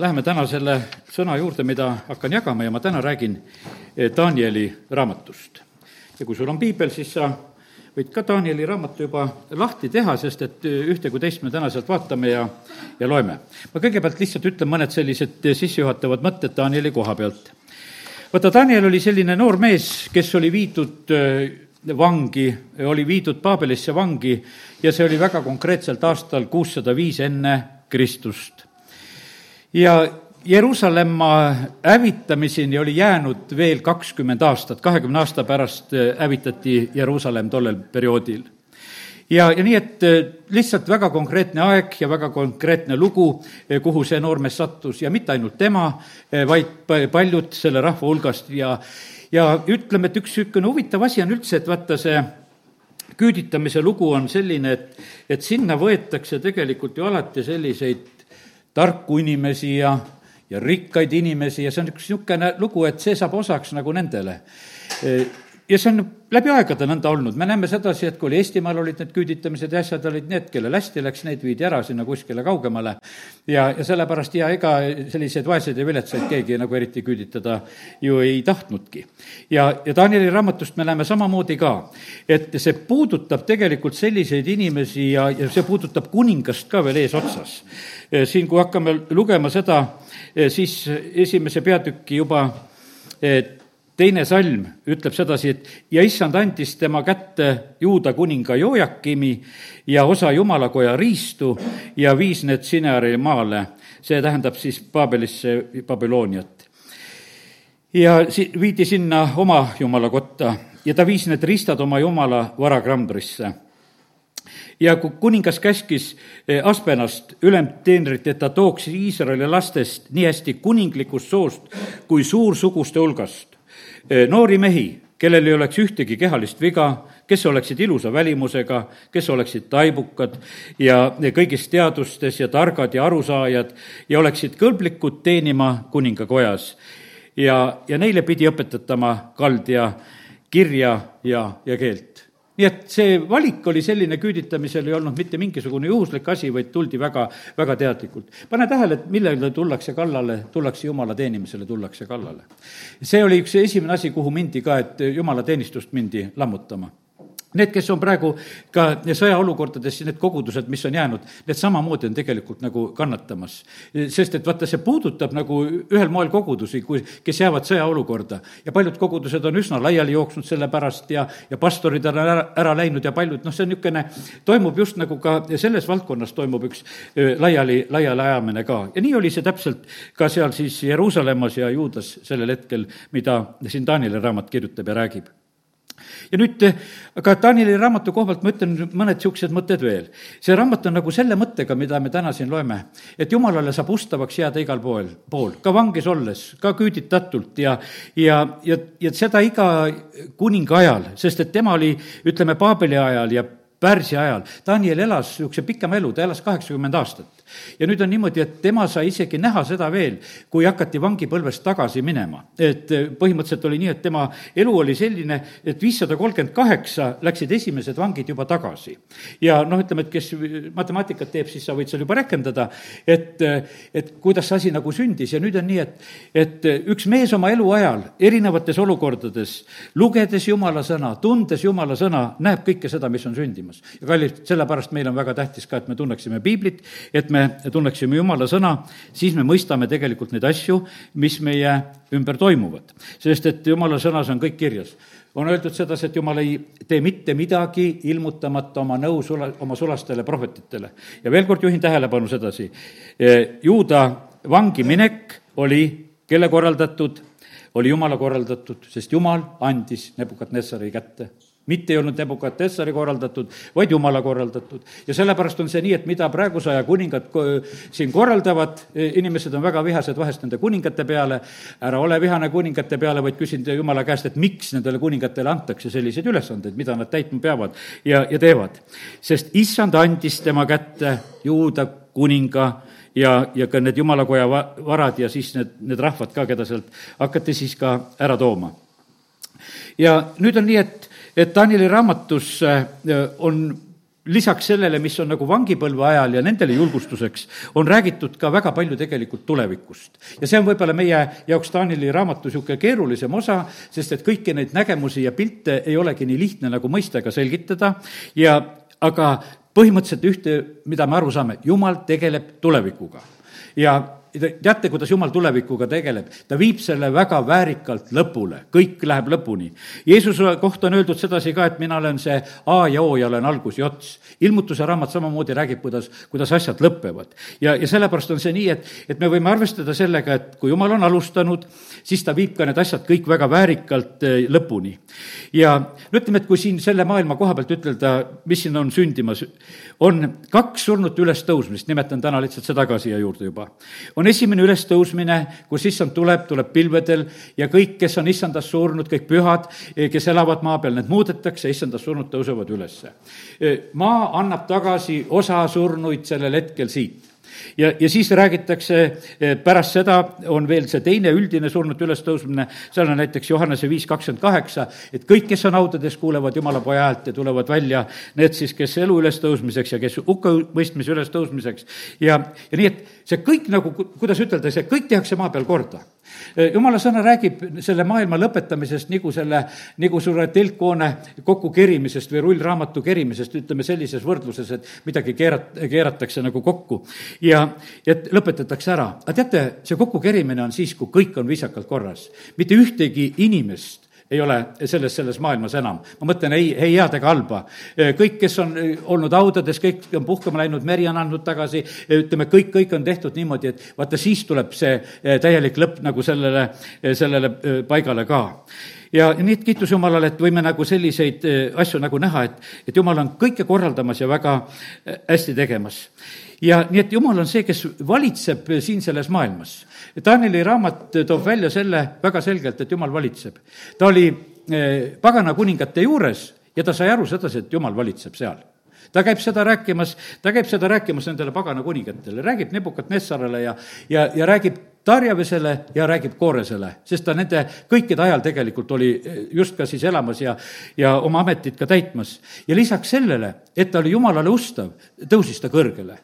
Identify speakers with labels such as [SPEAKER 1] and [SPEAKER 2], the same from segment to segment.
[SPEAKER 1] Läheme täna selle sõna juurde, mida hakkan jagama ja ma täna räägin eh, Danieli raamatust. ja kui sul on piibel, siis sa võid ka Danieli raamatu juba lahti teha, sest et eh, ühte kui teist me täna sealt vaatame ja, ja loeme. ma kõigepealt lihtsalt ütlen mõned sellised eh, sissejuhatavad mõtted Danieli koha pealt. vaata, Daniel oli selline noor mees, kes oli viidud vangi, oli viidud Paabelisse vangi ja see oli väga konkreetselt aastal kuussada viis enne Kristust ja Jeruusalemma hävitamiseni oli jäänud veel kakskümmend aastat, kahekümne aasta pärast äh, hävitati Jeruusalemm tollel perioodil. ja, ja nii, et äh, lihtsalt väga konkreetne aeg ja väga konkreetne lugu, äh, kuhu see noormees sattus. Ja mitte ainult tema, vaid paljud selle rahva hulgast. Ja ja ütleme, et üks niisugune huvitav asi on üldse, et vaata, see küüditamise lugu on selline, et, et sinna võetakse tegelikult ju alati selliseid tarku inimesi ja, ja rikkaid inimesi ja see on üks niisugune lugu, et see saab osaks nagu nendele. Ja see on läbi aegade nõnda olnud, me näeme sedasi, et kui oli Eestimaal olid need küüditamised ja asjad, olid need, kellel hästi läks, neid viidi ära sinna kuskile kaugemale. ja, ja sellepärast ja ega selliseid vaeseid ja viletsaid keegi nagu eriti küüditada ju ei tahtnudki. ja, ja Danieli raamatust me näeme samamoodi ka, et see puudutab tegelikult selliseid inimesi ja, ja see puudutab kuningast ka veel eesotsas. siin, kui hakkame lugema seda, siis esimese peatüki juba et teine salm ütleb sedasi, et ja issand andis tema kätte juuda kuninga Jojakimi ja osa jumalakoja riistu ja viis need Sineari maale. see tähendab siis Paabelisse, Babyloniat. ja si-, viidi sinna oma jumalakotta ja ta viis need riistad oma jumala varakrambrisse ja kui kuningas käskis eh, Aspenast ülemteenrit, et ta tooks Iisraeli lastest nii hästi kuninglikust soost kui suursuguste hulgast, noori mehi, kellel ei oleks ühtegi kehalist viga, kes oleksid ilusa välimusega, kes oleksid taibukad ja kõigis teadustes ja targad ja arusaajad ja oleksid kõlblikud teenima kuningakojas. ja, ja neile pidi õpetatama kaldja kirja ja, ja keelt nii et see valik oli selline, küüditamisel ei olnud mitte mingisugune juhuslik asi, vaid tuldi väga, väga teadlikult. pane tähele, et millele tullakse kallale, tullakse jumala teenimisele, tullakse kallale. see oli üks esimene asi, kuhu mindi ka, et jumala teenistust mindi lammutama Need, kes on praegu ka sõjaolukordades, need kogudused, mis on jäänud, need samamoodi on tegelikult nagu kannatamas. sest et vaata, see puudutab nagu ühel moel kogudusi, kui, kes jäävad sõjaolukorda. ja paljud kogudused on üsna laiali jooksnud selle pärast ja, ja pastorid on ära, ära läinud ja paljud, noh, see on niisugune, toimub just nagu ka selles valdkonnas toimub üks laiali, laialiajamine ka. ja nii oli see täpselt ka seal siis Jeruusalemmas ja Juudas sellel hetkel, mida siin Taanile raamat kirjutab ja räägib ja nüüd, aga Danieli raamatu koha pealt ma ütlen mõned niisugused mõtted veel. see raamat on nagu selle mõttega, mida me täna siin loeme, et jumalale saab ustavaks jääda igal pool, pool, ka vangis olles, ka küüditatult ja, ja, ja, ja seda iga kuninga ajal, sest et tema oli, ütleme, Paabeli ajal ja Pärsia ajal. Daniel elas niisuguse pikema elu, ta elas kaheksakümmend aastat ja nüüd on niimoodi, et tema sai isegi näha seda veel, kui hakati vangipõlvest tagasi minema. et eh, põhimõtteliselt oli nii, et tema elu oli selline, et viissada kolmkümmend kaheksa läksid esimesed vangid juba tagasi. ja noh, ütleme, et kes matemaatikat teeb, siis sa võid seal juba rehkendada, et, eh, et kuidas see asi nagu sündis ja nüüd on nii, et, et üks mees oma eluajal erinevates olukordades, lugedes Jumala sõna, tundes Jumala sõna, näeb kõike seda, mis on sündimas. ja kallid, sellepärast meil on väga tähtis ka, et me tunneksime piiblit, et me me tunneksime Jumala sõna, siis me mõistame tegelikult neid asju, mis meie ümber toimuvad. sest et Jumala sõnas on kõik kirjas on öeldud sedasi, et jumal ei tee mitte midagi ilmutamata oma nõu sula, oma sulastele prohvetitele. ja veel kord juhin tähelepanu sedasi, e, juuda vangi minek oli kelle korraldatud, oli Jumala korraldatud, sest Jumal andis Nebukadnessari kätte mitte ei olnud Nebukadnessari korraldatud, vaid Jumala korraldatud. ja sellepärast on see nii, et mida praeguse aja kuningad siin korraldavad, e, inimesed on väga vihased vahest nende kuningate peale, ära ole vihane kuningate peale, vaid küsin Jumala käest, et miks nendele kuningatele antakse selliseid ülesandeid, mida nad täitma peavad ja, ja teevad. sest issand andis tema kätte juuda kuninga ja, ja ka need jumalakoja varad ja siis need, need rahvad ka, keda sealt hakati siis ka ära tooma. ja nüüd on nii, et et Danieli raamatus äh, on lisaks sellele, mis on nagu vangipõlve ajal ja nendele julgustuseks, on räägitud ka väga palju tegelikult tulevikust. ja see on võib-olla meie jaoks Taanili raamatu niisugune keerulisem osa, sest et kõiki neid nägemusi ja pilte ei olegi nii lihtne nagu mõista ega selgitada ja aga põhimõtteliselt ühte, mida me aru saame, jumal tegeleb tulevikuga. ja teate, kuidas Jumal tulevikuga tegeleb? ta viib selle väga väärikalt lõpule, kõik läheb lõpuni. Jeesuse kohta on öeldud sedasi ka, et mina olen see A ja O ja olen algus ja ots. ilmutuse raamat samamoodi räägib, kuidas, kuidas asjad lõpevad. ja, ja sellepärast on see nii, et, et me võime arvestada sellega, et kui Jumal on alustanud, siis ta viib ka need asjad kõik väga väärikalt eh, lõpuni. ja no ütleme, et kui siin selle maailma koha pealt ütelda, mis siin on sündimas, on kaks surnute ülestõusmist, nimetan täna lihtsalt seda ka siia juurde juba on esimene ülestõusmine, kus issand tuleb, tuleb pilvedel ja kõik, kes on issandas surnud, kõik pühad, kes elavad maa peal, need muudetakse, issandas surnud tõusevad ülesse. maa annab tagasi osa surnuid sellel hetkel siit ja, ja siis räägitakse, eh, pärast seda on veel see teine üldine surnute ülestõusmine, seal on näiteks Johannese viis kakskümmend kaheksa, et kõik, kes on haudades, kuulevad Jumala poja häält ja tulevad välja, need siis, kes elu ülestõusmiseks ja kes hukkamõistmise ülestõusmiseks. Ja, ja nii, et see kõik nagu, kuidas ütelda, see kõik tehakse maa peal korda. Eh, jumala sõna räägib selle maailma lõpetamisest nagu selle, nagu suure telkhoone kokkukerimisest või rullraamatu kerimisest, ütleme sellises võrdluses, et midagi keerat-, keeratakse nagu kokku ja, ja lõpetatakse ära. aga teate, see kokkukerimine on siis, kui kõik on viisakalt korras. mitte ühtegi inimest ei ole selles, selles maailmas enam. ma mõtlen ei, ei head ega halba. kõik, kes on olnud haudades, kõik on puhkama läinud, meri on andnud tagasi, ütleme, kõik, kõik on tehtud niimoodi, et vaata, siis tuleb see täielik lõpp nagu sellele, sellele paigale ka ja nii, et kiitus Jumalale, et võime nagu selliseid asju nagu näha, et, et Jumal on kõike korraldamas ja väga hästi tegemas ja nii, et jumal on see, kes valitseb siin selles maailmas. Danieli raamat toob välja selle väga selgelt, et jumal valitseb. ta oli pagana kuningate juures ja ta sai aru sedasi, et jumal valitseb seal ta käib seda rääkimas, ta käib seda rääkimas nendele pagana kuningatele, räägib Nebukadnessarale ja, ja, ja räägib Tarjavesele ja räägib Kooresele, sest ta nende kõikide ajal tegelikult oli eh, just ka siis elamas ja, ja oma ametit ka täitmas. ja lisaks sellele, et ta oli jumalale ustav, tõusis ta kõrgele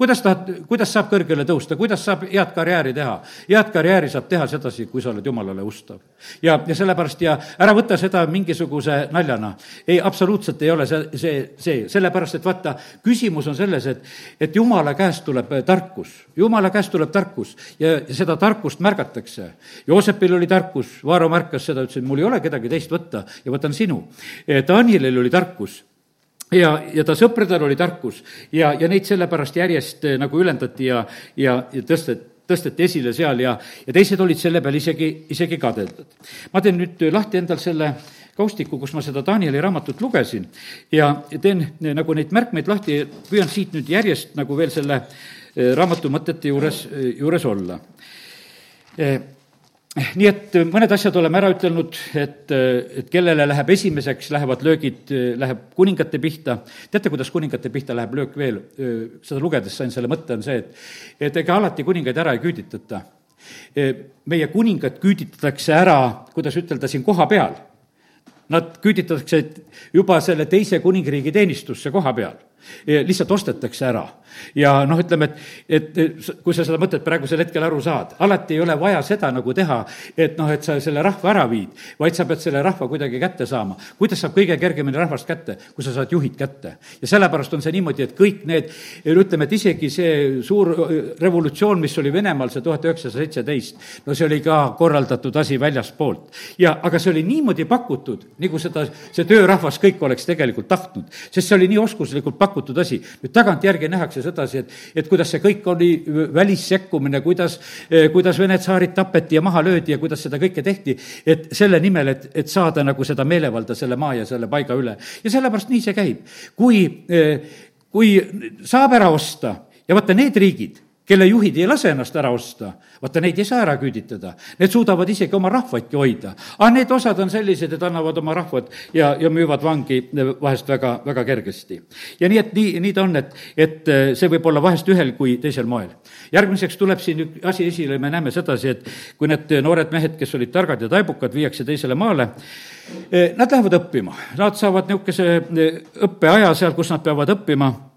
[SPEAKER 1] kuidas tahad, kuidas saab kõrgele tõusta, kuidas saab head karjääri teha? head karjääri saab teha sedasi, kui sa oled jumalale ustav. ja, ja sellepärast ja ära võta seda mingisuguse naljana. ei, absoluutselt ei ole see, see, see, sellepärast et vaata, küsimus on selles, et, et jumala käest tuleb tarkus, jumala käest tuleb tarkus ja, seda tarkust märgatakse. Joosepil oli tarkus, Vaaro märkas seda, ütles, et mul ei ole kedagi teist võtta ja võtan sinu. Danielil oli tarkus ja, ja ta sõpradel oli tarkus. Ja, ja neid sellepärast järjest eh, nagu ülendati ja, ja, ja tõstet-, tõsteti esile seal ja, ja teised olid selle peale isegi, isegi kadeldud. ma teen nüüd lahti endal selle kaustiku, kus ma seda Danieli raamatut lugesin. Ja teen eh, nagu neid märkmeid lahti, püüan siit nüüd järjest nagu veel selle eh, raamatu mõtete juures, juures olla nii et mõned asjad oleme ära ütelnud, et, et kellele läheb esimeseks, lähevad löögid, läheb kuningate pihta. teate, kuidas kuningate pihta läheb löök veel? seda lugedes sain selle mõtte, on see, et, et ega alati kuningaid ära ei küüditata. meie kuningad küüditatakse ära, kuidas ütelda, siin kohapeal. Nad küüditatakse juba selle teise kuningriigi teenistusse koha peal lihtsalt ostetakse ära. ja noh, ütleme, et, et kui sa seda mõtet praegusel hetkel aru saad, alati ei ole vaja seda nagu teha, et noh, et sa selle rahva ära viid, vaid sa pead selle rahva kuidagi kätte saama. kuidas saab kõige kergemini rahvast kätte, kui sa saad juhid kätte? ja sellepärast on see niimoodi, et kõik need, ütleme, et isegi see suur revolutsioon, mis oli Venemaal, see tuhat üheksasada seitseteist, no see oli ka korraldatud asi väljaspoolt. ja aga see oli niimoodi pakutud, nagu seda, see töörahvas kõik oleks tegelikult tahtnud, sest see oli nii oskuslikult pakutud, pakutud asi. nüüd tagantjärgi nähakse sedasi, et, et kuidas see kõik oli välissekkumine, kuidas, kuidas Vene tsaarid tapeti ja maha löödi ja kuidas seda kõike tehti, et selle nimel, et, et saada nagu seda meelevalda selle maa ja selle paiga üle. ja sellepärast nii see käib. kui, kui saab ära osta ja vaata, need riigid, kelle juhid ei lase ennast ära osta, vaata neid ei saa ära küüditada. Need suudavad isegi oma rahvaidki hoida. aga need osad on sellised, et annavad oma rahvad ja, ja müüvad vangi vahest väga, väga kergesti. ja nii, et nii, nii ta on, et, et see võib olla vahest ühel kui teisel moel. järgmiseks tuleb siin üks asi esile, me näeme sedasi, et kui need noored mehed, kes olid targad ja taibukad, viiakse teisele maale, nad lähevad õppima, nad saavad niisuguse õppeaja seal, kus nad peavad õppima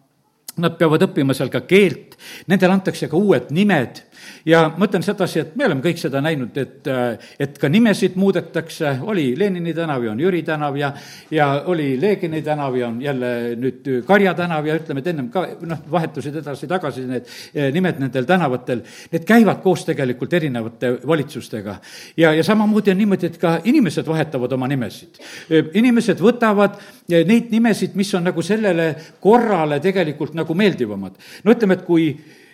[SPEAKER 1] Nad peavad õppima seal ka keelt, nendele antakse ka uued nimed ja mõtlen sedasi, et me oleme kõik seda näinud, et, et ka nimesid muudetakse, oli Lenini tänav ja on Jüri tänav ja, ja oli Leegini tänav ja on jälle nüüd Karja tänav ja ütleme, et ennem ka noh, vahetusid edasi-tagasi need eh, nimed nendel tänavatel, need käivad koos tegelikult erinevate valitsustega. ja, ja samamoodi on niimoodi, et ka inimesed vahetavad oma nimesid. Eh, inimesed võtavad neid nimesid, mis on nagu sellele korrale tegelikult nagu meeldivamad. no ütleme, et kui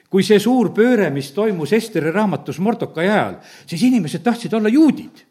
[SPEAKER 1] kui see suur pööre, mis toimus Esteri raamatus Mordokai ajal, siis inimesed tahtsid olla juudid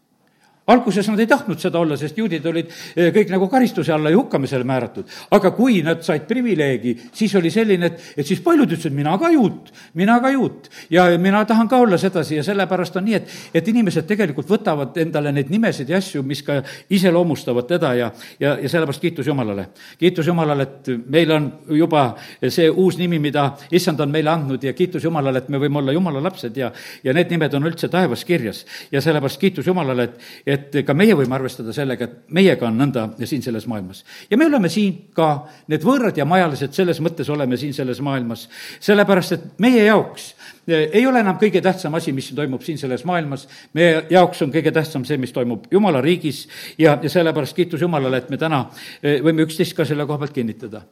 [SPEAKER 1] alguses nad ei tahtnud seda olla, sest juudid olid eh, kõik nagu karistuse alla ja hukkamisele määratud. aga kui nad said privileegi, siis oli selline, et, et siis paljud ütlesid, mina ka juut, mina ka juut. ja mina tahan ka olla sedasi ja sellepärast on nii, et, et inimesed tegelikult võtavad endale neid nimesid ja asju, mis ka iseloomustavad teda ja, ja, ja sellepärast kiitus Jumalale. kiitus Jumalale, et meil on juba see uus nimi, mida issand on meile andnud ja kiitus Jumalale, et me võime olla Jumala lapsed ja, ja need nimed on üldse taevas kirjas. ja sellepärast kiitus Jumalale, et, et et ka meie võime arvestada sellega, et meiega on nõnda siin selles maailmas. ja me oleme siin ka, need võõrad ja majalised, selles mõttes oleme siin selles maailmas, sellepärast et meie jaoks ei ole enam kõige tähtsam asi, mis toimub siin selles maailmas, meie jaoks on kõige tähtsam see, mis toimub Jumala riigis ja, ja sellepärast kiitus Jumalale, et me täna eh, võime üksteist ka selle koha pealt kinnitada.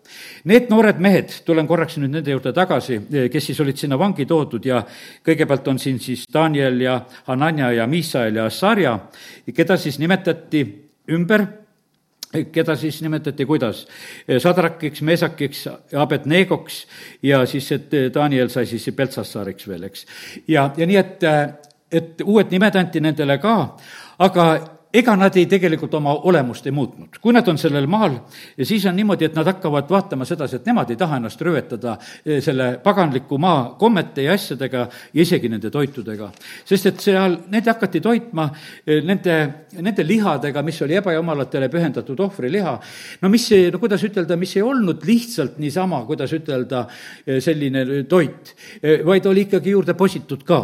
[SPEAKER 1] Need noored mehed, tulen korraks nüüd nende juurde tagasi, eh, kes siis olid sinna vangi toodud ja kõigepealt on siin siis Daniel ja Hanania ja Misael ja Sarja, keda siis nimetati ümber keda siis nimetati kuidas? Sadrakiks, Meesakiks, Abednegoks ja siis, et Daniel sai siis Peltsassaariks veel, eks. ja, ja nii, et, et uued nimed anti nendele ka, aga ega nad ei tegelikult oma olemust ei muutnud. kui nad on sellel maal, siis on niimoodi, et nad hakkavad vaatama sedasi, et nemad ei taha ennast röövetada eh, selle paganliku maa kommete ja asjadega ja isegi nende toitudega. sest et seal, neid hakati toitma eh, nende, nende lihadega, mis oli ebajumalatele pühendatud ohvriliha, no mis, no kuidas ütelda, mis ei olnud lihtsalt niisama, kuidas ütelda, eh, selline toit, vaid oli ikkagi juurde positud ka.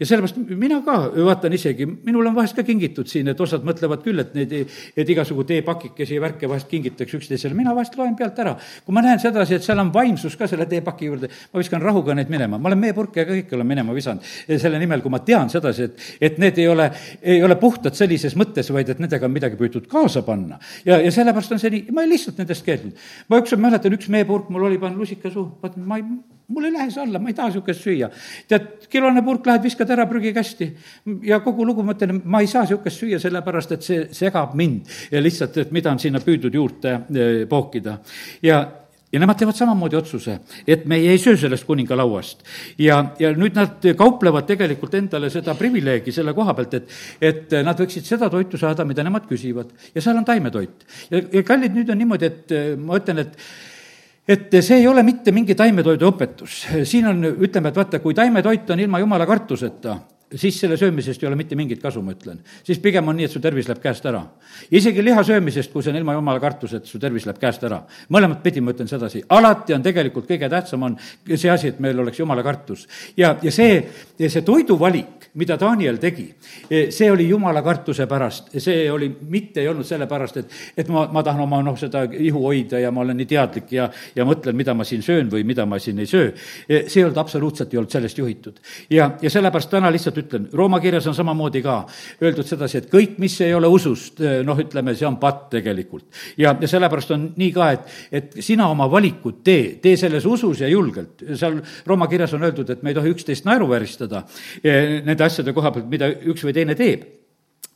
[SPEAKER 1] ja sellepärast mina ka vaatan isegi, minul on vahest ka kingitud siin, et osad mõtlevad, mõtlevad küll, et neid, et igasugu teepakikesi ja värke vahest kingitakse üksteisele, mina vahest loen pealt ära. kui ma näen sedasi, et seal on vaimsus ka selle teepaki juurde, ma viskan rahuga neid minema, ma olen meepurke ka kõike olen minema visanud selle nimel, kui ma tean sedasi, et, et need ei ole, ei ole puhtad sellises mõttes, vaid et nendega on midagi püütud kaasa panna. ja, ja sellepärast on see nii, ma lihtsalt nendest keeldunud. ma ükskord mäletan, üks meepurk mul oli, panin lusika suhu, vaatan, ma ei, mul ei lähe see alla, ma ei taha niisugust süüa. tead, kilone purk, lähed viskad ära prügikasti ja kogu lugu, ma ütlen, ma ei saa niisugust süüa, sellepärast et see segab mind ja lihtsalt, et mida on sinna püüdnud juurde eh, pookida. ja ja nemad teevad samamoodi otsuse, et meie ei söö sellest kuningalauast. ja, ja nüüd nad kauplevad tegelikult endale seda privileegi selle koha pealt, et, et nad võiksid seda toitu saada, mida nemad küsivad. ja seal on taimetoit. ja, ja kallid, nüüd on niimoodi, et eh, ma ütlen, et et see ei ole mitte mingi taimetoidu õpetus, siin on, ütleme, et vaata, kui taimetoit on ilma jumala kartuseta, siis selle söömisest ei ole mitte mingit kasu, ma ütlen. siis pigem on nii, et su tervis läheb käest ära. isegi liha söömisest, kui see on ilma jumala kartuseta, su tervis läheb käest ära. mõlemat pidi ma ütlen sedasi, alati on tegelikult kõige tähtsam on see asi, et meil oleks jumala kartus. ja, ja see, see toiduvalik, mida Daniel tegi, see oli jumala kartuse pärast, see oli, mitte ei olnud sellepärast, et, et ma, ma tahan oma noh, seda ihu hoida ja ma olen nii teadlik ja, ja mõtlen, mida ma siin söön või mida ma siin ei söö. see ei olnud absoluutselt, ei olnud sellest juhitud. ja, ja sellepärast täna lihtsalt ütlen, Rooma kirjas on samamoodi ka öeldud sedasi, et kõik, mis ei ole usust, noh, ütleme, see on patt tegelikult. ja, ja sellepärast on nii ka, et, et sina oma valikut tee, tee selles usus ja julgelt. seal Rooma kirjas on öeldud, et me ei tohi üksteist naeruvääristada eh, nende asjade koha pealt, mida üks või teine teeb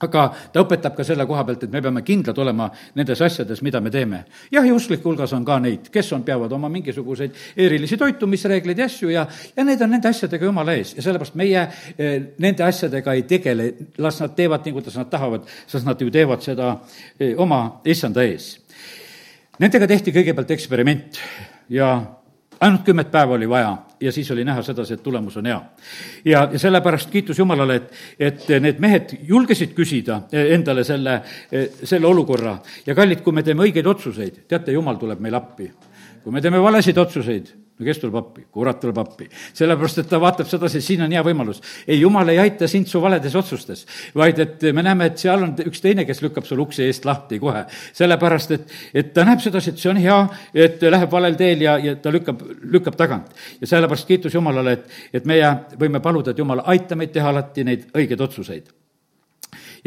[SPEAKER 1] aga ta õpetab ka selle koha pealt, et me peame kindlad olema nendes asjades, mida me teeme. jah, ja usklike hulgas on ka neid, kes on, peavad oma mingisuguseid erilisi toitumisreegleid ja asju ja, ja need on nende asjadega jumala ees ja sellepärast meie eh, nende asjadega ei tegele, las nad teevad nii, kuidas nad tahavad, sest nad ju teevad seda eh, oma issanda ees. Nendega tehti kõigepealt eksperiment ja ainult kümmet päeva oli vaja ja siis oli näha sedasi, et tulemus on hea. ja, ja sellepärast kiitus Jumalale, et, et need mehed julgesid küsida endale selle, selle olukorra ja kallid, kui me teeme õigeid otsuseid, teate, Jumal tuleb meile appi. Kui me teeme valesid otsuseid, no kes tuleb appi? kurat tuleb appi. sellepärast, et ta vaatab sedasi, siin on hea võimalus. ei, jumal ei aita sind su valedes otsustes, vaid et me näeme, et seal on üks teine, kes lükkab sul ukse eest lahti kohe. sellepärast, et, et ta näeb sedasi, et see on hea, et läheb valel teel ja, ja ta lükkab, lükkab tagant. ja sellepärast kiitus Jumalale, et, et meie võime paluda, et Jumal, aita meid teha alati neid õigeid otsuseid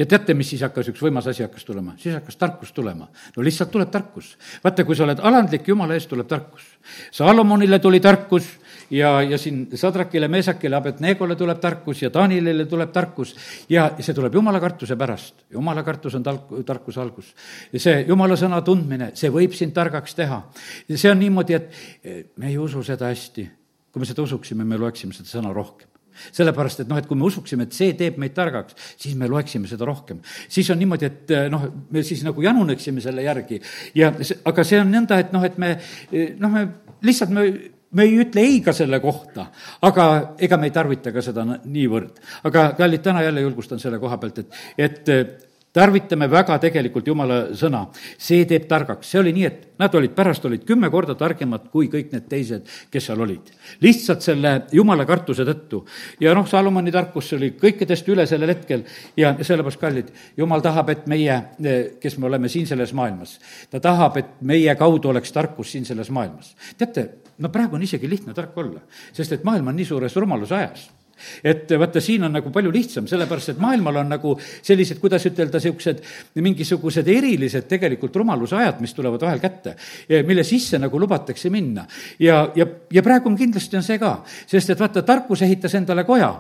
[SPEAKER 1] ja teate, mis siis hakkas, üks võimas asi hakkas tulema? siis hakkas tarkus tulema. no lihtsalt tuleb tarkus. vaata, kui sa oled alandlik Jumala ees, tuleb tarkus. Salomonile tuli tarkus ja, ja siin Sadrakile, Meesakile, Abednegole tuleb tarkus ja Taanilile tuleb tarkus ja see tuleb jumala kartuse pärast. jumala kartus on talk, tarkuse algus. ja see jumala sõna tundmine, see võib sind targaks teha. ja see on niimoodi, et me ei usu seda hästi. kui me seda usuksime, me loeksime seda sõna rohkem sellepärast, et noh, et kui me usuksime, et see teeb meid targaks, siis me loeksime seda rohkem. siis on niimoodi, et eh, noh, me siis nagu januneksime selle järgi ja aga see on nõnda, et noh, et me eh, noh, me lihtsalt me me ei ütle ei ka selle kohta, aga ega me ei tarvita ka seda niivõrd. aga kallid, täna jälle julgustan selle koha pealt, et, et tarvitame väga tegelikult Jumala sõna, see teeb targaks, see oli nii, et nad olid, pärast olid kümme korda targemad kui kõik need teised, kes seal olid. lihtsalt selle Jumala kartuse tõttu. ja noh, Salomoni tarkus oli kõikidest üle sellel hetkel ja sellepärast, kallid, Jumal tahab, et meie, kes me oleme siin selles maailmas, ta tahab, et meie kaudu oleks tarkus siin selles maailmas. teate, no praegu on isegi lihtne tark olla, sest et maailm on nii suures rumaluse ajas et vaata, siin on nagu palju lihtsam, sellepärast et maailmal on nagu sellised, kuidas ütelda, niisugused mingisugused erilised tegelikult rumaluse ajad, mis tulevad vahel kätte, mille sisse nagu lubatakse minna. ja, ja, ja praegu on kindlasti on see ka, sest et vaata, tarkus ehitas endale koja,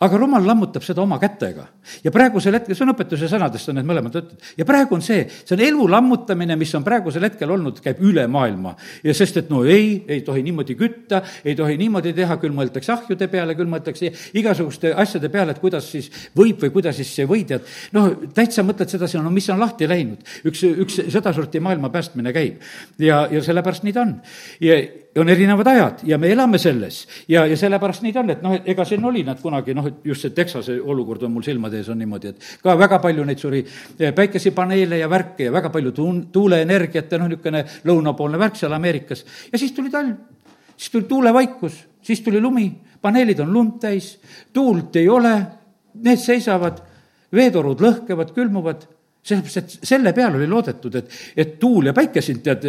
[SPEAKER 1] aga rumal lammutab seda oma kätega. ja praegusel hetkel, see on õpetuse sõnadest, on need mõlemad võtted, ja praegu on see, see on elu lammutamine, mis on praegusel hetkel olnud, käib üle maailma. ja sest, et no ei, ei tohi niimoodi kütta, ei tohi niimoodi teha, küll mõeldakse ahjude peale, küll mõeldakse igasuguste asjade peale, et kuidas siis võib või kuidas siis see võidjad, noh, täitsa mõtled sedasi, no mis on lahti läinud. üks, üks sedasorti maailma päästmine käib ja, ja sellepärast nii ta on. ja on erinevad ajad ja me elame selles ja, ja sellepärast nii ta on, et noh, ega siin oli nad kunagi noh, et just see Texase olukord on mul silmade ees, on niimoodi, et ka väga palju neid suri eh, päikesepaneele ja värke ja väga palju tuun-, tuuleenergiat ja noh, niisugune lõunapoolne värk seal Ameerikas. ja siis tuli talv, siis tuli tuulevaikus, siis tuli lumi paneelid on lund täis, tuult ei ole, need seisavad, veetorud lõhkevad, külmuvad sellepärast, et selle peale oli loodetud, et, et tuul ja päike sind tead,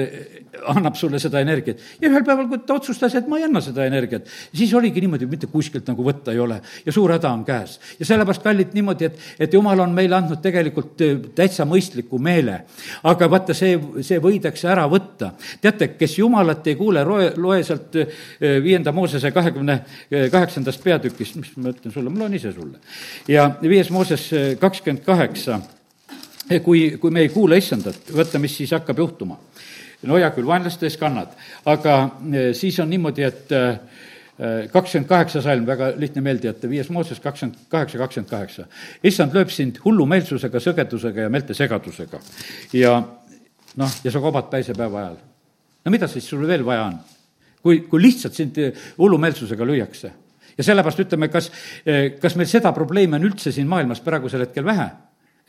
[SPEAKER 1] annab sulle seda energiat. ja ühel päeval, kui ta otsustas, et ma ei anna seda energiat, siis oligi niimoodi, mitte kuskilt nagu võtta ei ole ja suur häda on käes. ja sellepärast, kallid, niimoodi, et, et jumal on meile andnud tegelikult äh, täitsa mõistliku meele. aga vaata, see, see võidakse ära võtta. teate, kes jumalat ei kuule, loe, loe sealt äh, viienda Moosese kahekümne kaheksandast peatükist, mis ma ütlen sulle, ma loen ise sulle. ja viies Mooses kakskümmend kaheksa kui, kui me ei kuula issandat, vaata, mis siis hakkab juhtuma. no hea küll, vaenlaste ees kannad, aga eh, siis on niimoodi, et eh, kakskümmend kaheksa salm, väga lihtne meelde jätta, viies Mooses kakskümmend kaheksa, kakskümmend kaheksa. issand lööb sind hullumeelsusega, sõgedusega ja meeltesegadusega. ja noh, ja sa kobad päisepäeva ajal. no mida siis sul veel vaja on? kui, kui lihtsalt sind hullumeelsusega lüüakse. ja sellepärast ütleme, kas, eh, kas meil seda probleemi on üldse siin maailmas praegusel hetkel vähe?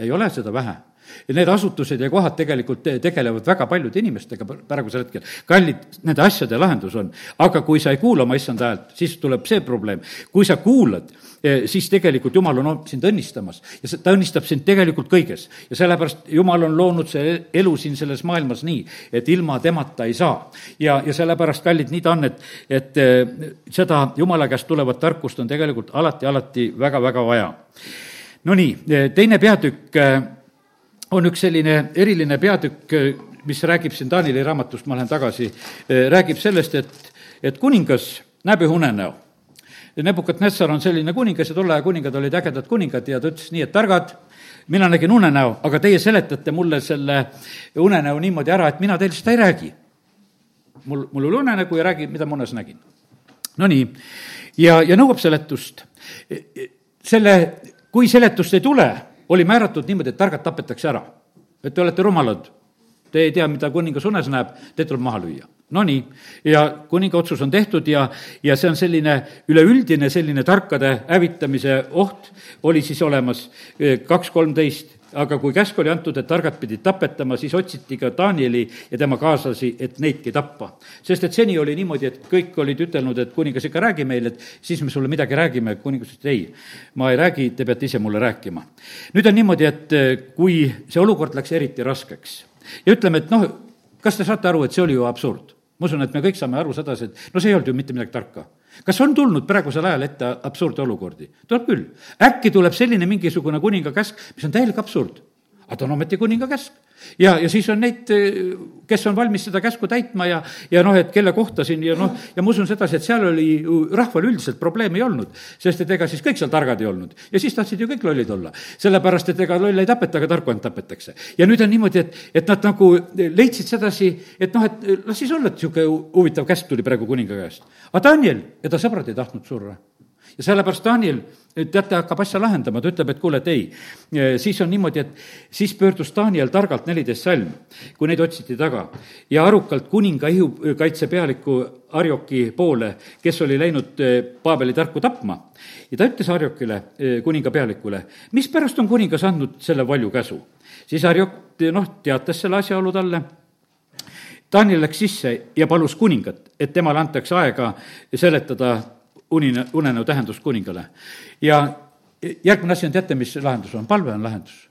[SPEAKER 1] ei ole seda vähe need asutused ja kohad tegelikult tegelevad väga paljude inimestega praegusel hetkel. kallid, nende asjade lahendus on, aga kui sa ei kuula oma issanda häält, siis tuleb see probleem. kui sa kuulad, eh, siis tegelikult Jumal on sind õnnistamas ja ta õnnistab sind tegelikult kõiges. ja sellepärast Jumal on loonud see elu siin selles maailmas nii, et ilma temata ei saa. ja, ja sellepärast, kallid, nii ta on, et, et eh, seda Jumala käest tulevat tarkust on tegelikult alati, alati väga-väga vaja. Nonii, eh, teine peatükk on üks selline eriline peatükk, mis räägib siin Taanili raamatust, ma lähen tagasi, räägib sellest, et, et kuningas näeb ühe unenäo. Nebukadnessar on selline kuningas ja tolle aja kuningad olid ägedad kuningad ja ta ütles nii, et targad, mina nägin unenäo, aga teie seletate mulle selle unenäo niimoodi ära, et mina teile seda ei räägi. mul, mul oli unenägu ja räägi, mida ma unes nägin. Nonii, ja, ja nõuab seletust. selle, kui seletust ei tule oli määratud niimoodi, et targad tapetakse ära. et te olete rumalad, te ei tea, mida kuningas unes näeb, teid tuleb maha lüüa. Nonii, ja kuninga otsus on tehtud ja, ja see on selline üleüldine selline tarkade hävitamise oht oli siis olemas kaks kolmteist aga kui käsk oli antud, et targad pidid tapetama, siis otsiti ka Danieli ja tema kaaslasi, et neidki tappa. sest et seni oli niimoodi, et kõik olid ütelnud, et kuningas ikka räägi meile, et siis me sulle midagi räägime, kuningas ütles ei, ma ei räägi, te peate ise mulle rääkima. nüüd on niimoodi, et eh, kui see olukord läks eriti raskeks ja ütleme, et noh, kas te saate aru, et see oli ju absurd? ma usun, et me kõik saame aru sedasi, et no see ei olnud ju mitte midagi tarka kas on tulnud praegusel ajal ette absurde olukordi? tuleb küll. äkki tuleb selline mingisugune kuninga käsk, mis on täielik absurd. Aga ta on ometi kuninga käsk ja, ja siis on neid, kes on valmis seda käsku täitma ja, ja noh, et kelle kohta siin ja noh, ja ma usun sedasi, et seal oli ju rahval üldiselt probleemi ei olnud, sest et ega siis kõik seal targad ei olnud. ja siis tahtsid ju kõik lollid olla. sellepärast, et ega lolle ei tapeta, aga tarku ainult tapetakse. ja nüüd on niimoodi, et, et nad nagu leidsid sedasi, et noh, et las siis olla, et niisugune huvitav käsk tuli praegu kuninga käest. aga Daniel ja ta sõbrad ei tahtnud surra ja sellepärast Daniel, teate, hakkab asja lahendama, ta ütleb, et kuule, et ei. siis on niimoodi, et siis pöördus Daniel targalt neliteist salm, kui neid otsiti taga, ja arukalt kuninga ihukaitsepealiku Arjoki poole, kes oli läinud eh, Paabeli tarku tapma. ja ta ütles Arjokile, eh, kuninga pealikule, mispärast on kuningas andnud selle valju käsu? siis Arjok, noh, teatas selle asjaolu talle Daniel läks sisse ja palus kuningat, et temale antakse aega seletada unine, unenäo tähendus kuningale. ja järgmine asi on, teate, mis lahendus on? palve on lahendus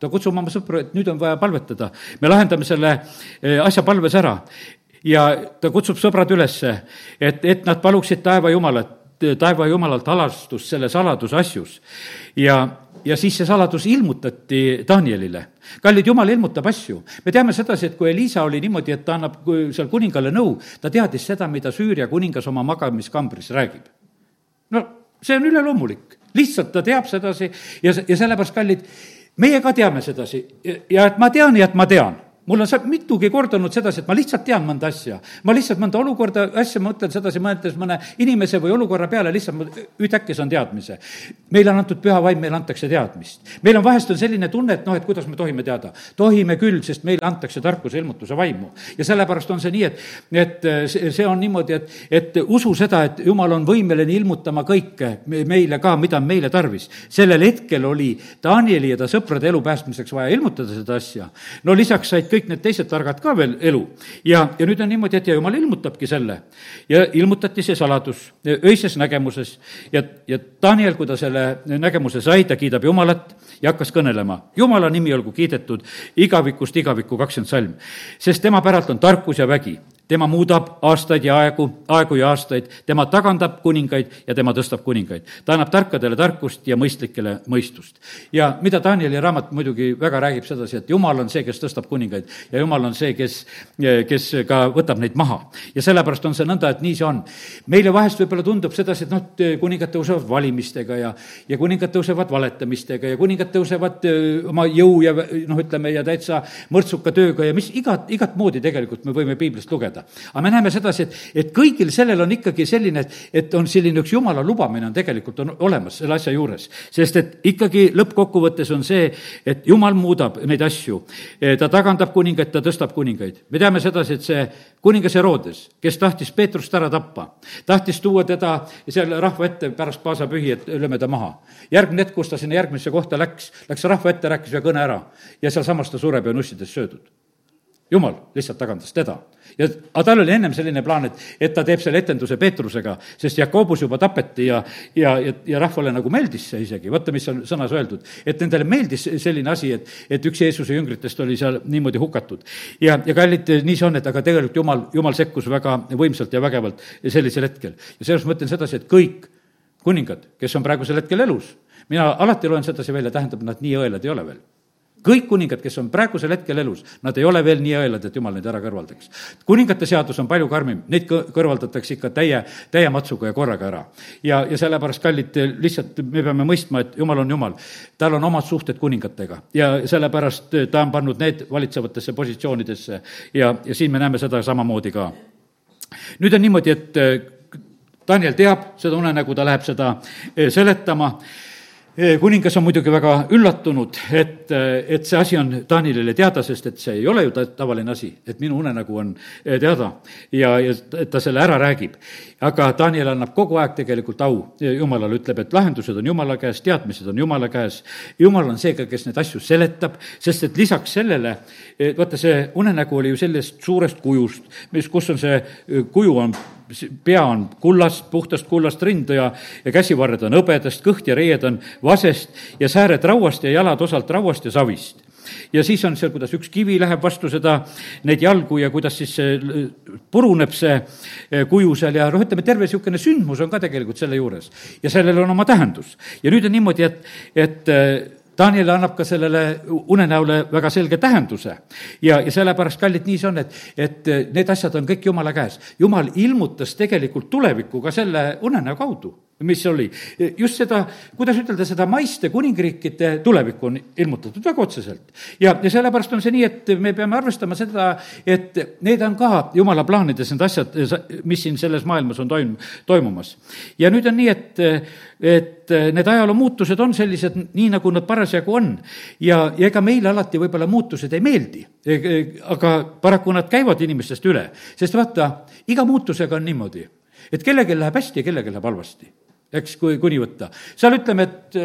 [SPEAKER 1] ta kutsub oma sõpru, et nüüd on vaja palvetada. me lahendame selle eh, asja palves ära. ja ta kutsub sõbrad ülesse, et, et nad paluksid taeva jumalat, taeva jumalalt halastust selle saladuse asjus. ja ja siis see saladus ilmutati Danielile. Kallid, jumal ilmutab asju. me teame sedasi, et kui Elisa oli niimoodi, et ta annab seal kuningale nõu, ta teadis seda, mida Süüria kuningas oma magamiskambris räägib. no see on üleloomulik, lihtsalt ta teab sedasi ja, ja sellepärast, kallid, meie ka teame sedasi ja et ma tean ja et ma tean mul on mitugi korda olnud sedasi, et ma lihtsalt tean mõnda asja. ma lihtsalt mõnda olukorda, asja mõtlen sedasi, mõeldes mõne inimese või olukorra peale, lihtsalt ma ühtäkki saan teadmise. meile on antud püha vaim, meile antakse teadmist. meil on vahest on selline tunne, et noh, et kuidas me tohime teada. tohime küll, sest meile antakse tarkuse ilmutuse vaimu. ja sellepärast on see nii, et, et see on niimoodi, et, et usu seda, et jumal on võimeline ilmutama kõike meile ka, mida on meile tarvis. sellel hetkel oli Danieli ja ta sõprade elu päästmiseks vaja ilmutada seda asja. no lisaks said kõik need teised targad ka veel elu. ja, ja nüüd on niimoodi, et ja jumal ilmutabki selle. ja ilmutati see saladus öises nägemuses ja, ja Daniel, kui ta selle nägemuse sai, ta kiidab Jumalat ja hakkas kõnelema. Jumala nimi olgu kiidetud igavikust igavikku kakskümmend salm, sest tema päralt on tarkus ja vägi tema muudab aastaid ja aegu, aegu ja aastaid, tema tagandab kuningaid ja tema tõstab kuningaid. ta annab tarkadele tarkust ja mõistlikele mõistust. ja mida Danieli raamat muidugi väga räägib sedasi, et jumal on see, kes tõstab kuningaid ja jumal on see, kes, kes ka võtab neid maha. ja sellepärast on see nõnda, et nii see on. meile vahest võib-olla tundub sedasi, et noh, kuningad tõusevad valimistega ja, ja kuningad tõusevad valetamistega ja kuningad tõusevad oma jõu ja noh, ütleme, ja täitsa mõrtsuka tööga ja mis igat, igat moodi tegelikult me võime piiblist lugeda lugeda. aga me näeme sedasi, et, et kõigil sellel on ikkagi selline, et, et on selline üks jumala lubamine on tegelikult on olemas selle asja juures. sest et ikkagi lõppkokkuvõttes on see, et jumal muudab neid asju. ta tagandab kuningaid, ta tõstab kuningaid. me teame sedasi, et see kuningas Herodes, kes tahtis Peetrust ära tappa, tahtis tuua teda seal rahva ette pärast paasapühi, et lööme ta maha. järgmine hetk, kus ta sinna järgmisse kohta läks, läks rahva ette, rääkis ühe kõne ära ja sealsamas ta sureb ja on ussidest söödud jumal lihtsalt tagandas teda. ja, aga tal oli ennem selline plaan, et, et ta teeb selle etenduse Peetrusega, sest Jakobus juba tapeti ja, ja, ja, ja rahvale nagu meeldis see isegi, vaata, mis on sõnas öeldud. et nendele meeldis selline asi, et, et üks Jeesuse jüngritest oli seal niimoodi hukatud. ja, ja kallid, nii see on, et aga tegelikult jumal, jumal sekkus väga võimsalt ja vägevalt sellisel hetkel. ja sellepärast ma ütlen sedasi, et kõik kuningad, kes on praegusel hetkel elus, mina alati loen sedasi välja, tähendab, nad nii õelad ei ole veel kõik kuningad, kes on praegusel hetkel elus, nad ei ole veel nii õelad, et jumal neid ära kõrvaldaks. kuningate seadus on palju karmim, neid kõrvaldatakse ikka täie, täie matsuga ja korraga ära. ja, ja sellepärast, kallid, lihtsalt me peame mõistma, et jumal on jumal. tal on omad suhted kuningatega ja sellepärast ta on pannud need valitsevatesse positsioonidesse ja, ja siin me näeme seda samamoodi ka. nüüd on niimoodi, et Daniel teab seda unenägu, ta läheb seda seletama kuningas on muidugi väga üllatunud, et, et see asi on Danielile teada, sest et see ei ole ju ta tavaline asi, et minu unenägu on teada ja, ja ta selle ära räägib. aga Daniel annab kogu aeg tegelikult au Jumalale, ütleb, et lahendused on Jumala käes, teadmised on Jumala käes. Jumal on see ka, kes neid asju seletab, sest et lisaks sellele, vaata, see unenägu oli ju sellest suurest kujust, mis, kus on see kuju on pea on kullast, puhtast kullast rind ja, ja käsivarred on hõbedast, kõht ja reied on vasest ja sääred rauast ja jalad osalt rauast ja savist ja siis on seal, kuidas üks kivi läheb vastu seda, neid jalgu ja kuidas siis see puruneb see eh, kuju seal ja noh, ütleme, terve niisugune sündmus on ka tegelikult selle juures. ja sellel on oma tähendus. ja nüüd on niimoodi, et, et eh, Daniel annab ka sellele unenäole väga selge tähenduse. ja, ja sellepärast, kallid, nii see on, et, et need asjad on kõik Jumala käes. Jumal ilmutas tegelikult tulevikku ka selle unenäo kaudu mis oli, just seda, kuidas ütelda, seda maiste kuningriikide tulevikku on ilmutatud väga otseselt. ja, ja sellepärast on see nii, et me peame arvestama seda, et need on ka jumala plaanides, need asjad, mis siin selles maailmas on toim-, toimumas. ja nüüd on nii, et, et need ajaloo muutused on sellised, nii nagu nad parasjagu on. ja, ja ega meile alati võib-olla muutused ei meeldi, aga paraku nad käivad inimestest üle, sest vaata, iga muutusega on niimoodi, et kellelgi läheb hästi ja kellelgi läheb halvasti eks, kui kuni võtta. seal ütleme, et,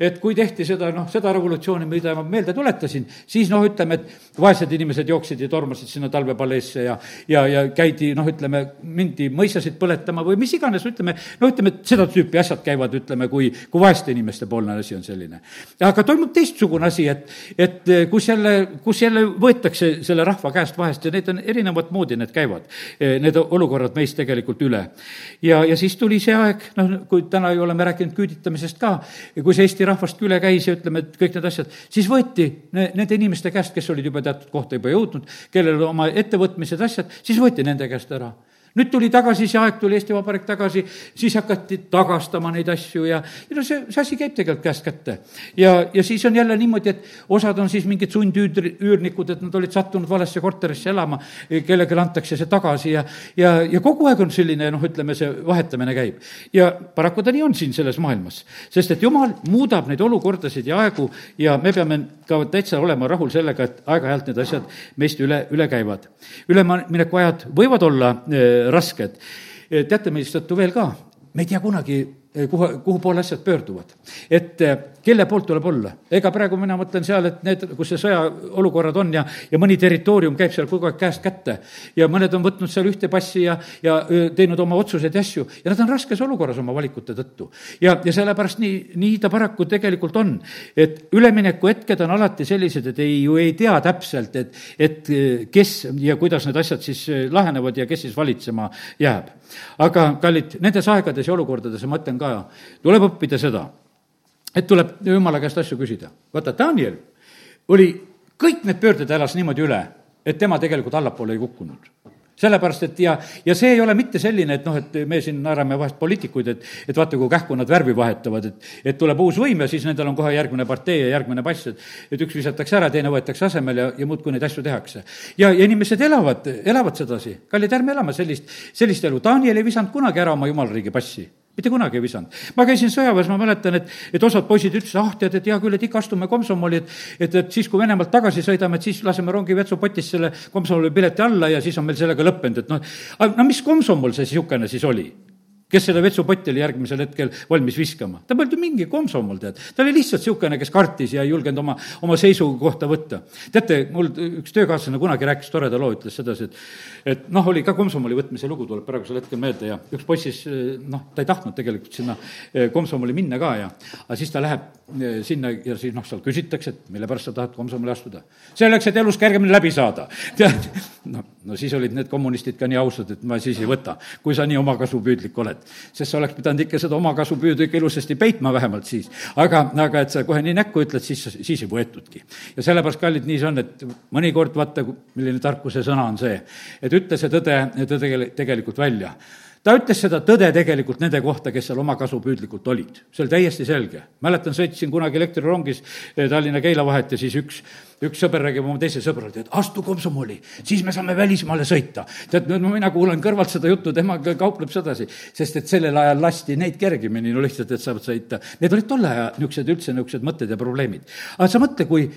[SPEAKER 1] et kui tehti seda, noh, seda revolutsiooni, mida ma meelde tuletasin, siis noh, ütleme, et vaesed inimesed jooksid ja tormasid sinna talvepaleesse ja, ja, ja käidi, noh, ütleme, mindi mõisasid põletama või mis iganes, ütleme, no ütleme, et seda tüüpi asjad käivad, ütleme, kui, kui vaeste inimeste poolne asi on selline. aga toimub teistsugune asi, et, et kus jälle, kus jälle võetakse selle rahva käest vahest ja need on erinevat moodi, need käivad, need olukorrad meist tegelikult üle. ja, ja siis tuli see aeg, noh, kui täna ju oleme rääkinud küüditamisest ka, kui see Eesti rahvast üle käis ja ütleme, et kõik need asjad, siis võeti nende inimeste käest, kes olid juba teatud kohta juba jõudnud, kellel oma ettevõtmised, asjad, siis võeti nende käest ära nüüd tuli tagasi, see aeg tuli Eesti Vabariik tagasi, siis hakati tagastama neid asju ja, ja no see, see asi käib tegelikult käest kätte. ja, ja siis on jälle niimoodi, et osad on siis mingid sundüürnikud, et nad olid sattunud valesse korterisse elama, kellelegi antakse see tagasi ja, ja, ja kogu aeg on selline noh, ütleme, see vahetamine käib. ja paraku ta nii on siin selles maailmas, sest et jumal muudab neid olukordasid ja aegu ja me peame ka täitsa olema rahul sellega, et aeg-ajalt need asjad meist üle, üle käivad. ülemineku ajad võivad olla äh, rasked. teate, mistõttu veel ka, me ei tea kunagi, kuhu, kuhu poole asjad pöörduvad. et eh, kelle poolt tuleb olla. ega praegu mina mõtlen seal, et need, kus see sõjaolukorrad on ja, ja mõni territoorium käib seal kogu aeg käest kätte ja mõned on võtnud seal ühte passi ja, ja teinud oma otsuseid ja asju ja nad on raskes olukorras oma valikute tõttu. ja, ja sellepärast nii, nii ta paraku tegelikult on, et üleminekuhetked on alati sellised, et ei, ju ei tea täpselt, et, et kes ja kuidas need asjad siis lahenevad ja kes siis valitsema jääb. Aga kallid, nendes aegades ja olukordades ma ütlen ka, tuleb õppida seda et tuleb jumala käest asju küsida. vaata, Daniel oli, kõik need pöörded elas niimoodi üle, et tema tegelikult allapoole ei kukkunud sellepärast, et ja, ja see ei ole mitte selline, et noh, et me siin naerame vahest poliitikuid, et, et vaata, kui kähku nad värvi vahetavad, et, et tuleb uus võim ja siis nendel on kohe järgmine partei ja järgmine pass, et, et üks visatakse ära, teine võetakse asemele ja, ja muudkui neid asju tehakse. ja, ja inimesed elavad, elavad sedasi. kallid, ärme elame sellist, sellist elu. Daniel ei visanud kunagi ära oma jumalariigi passi mitte kunagi ei visanud. ma käisin sõjaväes, ma mäletan, et, et osad poisid ütlesid, ah, tead, et hea küll, et ikka astume komsomoli, et et, et siis, kui Venemaalt tagasi sõidame, et siis laseme rongi vetsupotist selle komsomoli pileti alla ja siis on meil sellega lõppenud, et noh, no mis komsomol see niisugune siis oli? kes selle vetsupotti oli järgmisel hetkel valmis viskama. ta polnud ju mingi komsomol, tead. ta oli lihtsalt niisugune, kes kartis ja ei julgenud oma, oma seisukohta võtta. teate, mul üks töökaaslane kunagi rääkis toreda loo, ütles sedasi, et et noh, oli ka komsomoli võtmise lugu, tuleb praegusel hetkel meelde ja üks poiss siis noh, ta ei tahtnud tegelikult sinna eh, komsomoli minna ka ja aga siis ta läheb eh, sinna ja siis noh, seal küsitakse, et mille pärast sa tahad komsomoli astuda. selleks, et elus kergemini läbi saada. tead, noh, no siis olid need kommunistid ka nii ausad, et ma siis ei võta, kui sa nii omakasupüüdlik oled sest sa oleks pidanud ikka seda omakasupüüdu ikka ilusasti peitma vähemalt siis. aga, aga et sa kohe nii näkku ütled, siis, siis ei võetudki. ja sellepärast, kallid, nii see on, et mõnikord vaata, milline tarkuse sõna on see, et ütle see tõde, tõde tegelikult välja ta ütles seda tõde tegelikult nende kohta, kes seal omakasupüüdlikult olid. see oli täiesti selge. mäletan, sõitsin kunagi elektrirongis eh, Tallinna-Keila vahet ja siis üks, üks sõber räägib oma teisele sõbrale, et astu komsomoli, siis me saame välismaale sõita. tead, no mina kuulan kõrvalt seda juttu, tema kaupleb sedasi, sest et sellel ajal lasti neid kergemini, no lihtsalt, et saavad sõita. Need olid tolle aja niisugused üldse niisugused mõtted ja probleemid. aga sa mõtle, kui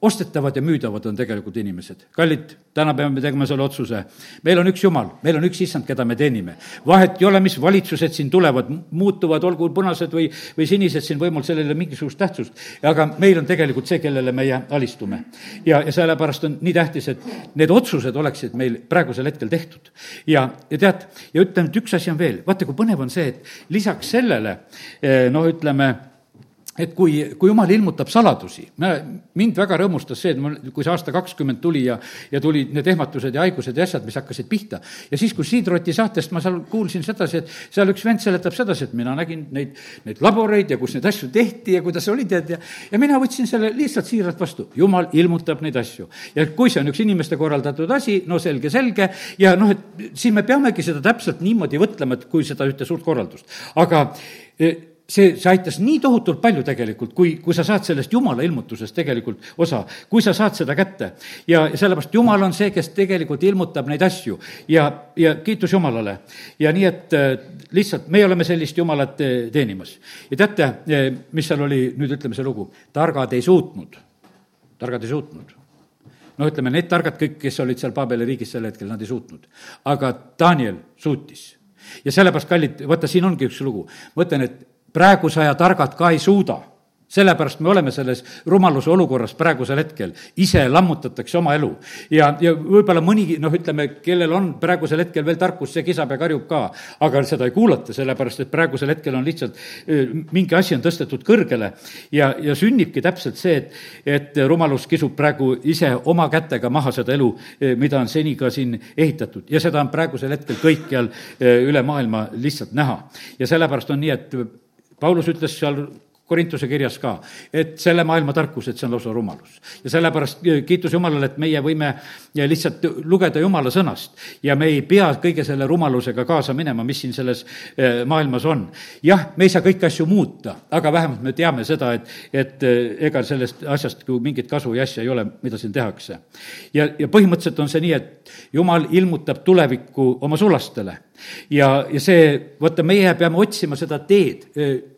[SPEAKER 1] ostetavad ja müüdavad on tegelikult inimesed. kallid, täna peame tegema selle otsuse. meil on üks Jumal, meil on üks issand, keda me teenime. vahet ei ole, mis valitsused siin tulevad, muutuvad, olgu punased või, või sinised siin võimul, sellel ei ole mingisugust tähtsust. aga meil on tegelikult see, kellele meie alistume. ja, ja sellepärast on nii tähtis, et need otsused oleksid meil praegusel hetkel tehtud. ja, ja tead, ja ütleme, et üks asi on veel, vaata, kui põnev on see, et lisaks sellele noh, ütleme et kui, kui jumal ilmutab saladusi, mind väga rõõmustas see, et mul, kui see aasta kakskümmend tuli ja, ja tulid need ehmatused ja haigused ja asjad, mis hakkasid pihta. ja siis, kui Siidroti saatest ma seal kuulsin sedasi, et seal üks vend seletab sedasi, et mina nägin neid, neid laboreid ja kus neid asju tehti ja kuidas oli, tead, ja ja mina võtsin selle lihtsalt siiralt vastu. jumal ilmutab neid asju. ja kui see on üks inimeste korraldatud asi, no selge, selge, ja noh, et siin me peamegi seda täpselt niimoodi võtlema, et kui seda ühte suurt korraldust. aga see, see aitas nii tohutult palju tegelikult, kui, kui sa saad sellest Jumala ilmutusest tegelikult osa, kui sa saad seda kätte. ja sellepärast Jumal on see, kes tegelikult ilmutab neid asju ja, ja kiitus Jumalale. ja nii, et äh, lihtsalt meie oleme sellist Jumalat äh, teenimas. ja teate, äh, mis seal oli, nüüd ütleme see lugu, targad ei suutnud, targad ei suutnud no ütleme, need targad kõik, kes olid seal Paabeli riigis sel hetkel, nad ei suutnud. aga Daniel suutis. ja sellepärast, kallid, vaata, siin ongi üks lugu. ma ütlen, et praeguse aja targad ka ei suuda. Sellepärast me oleme selles rumaluse olukorras praegusel hetkel, ise lammutatakse oma elu. ja, ja võib-olla mõni, noh, ütleme, kellel on praegusel hetkel veel tarkust, see kisab ja karjub ka, aga seda ei kuulata, sellepärast et praegusel hetkel on lihtsalt mingi asi on tõstetud kõrgele. Ja, ja sünnibki täpselt see, et, et rumalus kisub praegu ise oma kätega maha seda elu, mida on seni ka siin ehitatud. Ja seda on praegusel hetkel kõikjal üle maailma lihtsalt näha. ja sellepärast on nii, et Paulus ütles seal Korintuse kirjas ka, et selle maailma tarkus, et see on lausa rumalus. ja sellepärast eh, kiitus Jumalale, et meie võime eh, lihtsalt lugeda Jumala sõnast ja me ei pea kõige selle rumalusega kaasa minema, mis siin selles eh, maailmas on. jah, me ei saa kõiki asju muuta, aga vähemalt me teame seda, et, et ega sellest asjast ju mingit kasu ja asja ei ole, mida siin tehakse. ja, ja põhimõtteliselt on see nii, et Jumal ilmutab tulevikku oma sulastele ja, ja see, vaata, meie peame otsima seda teed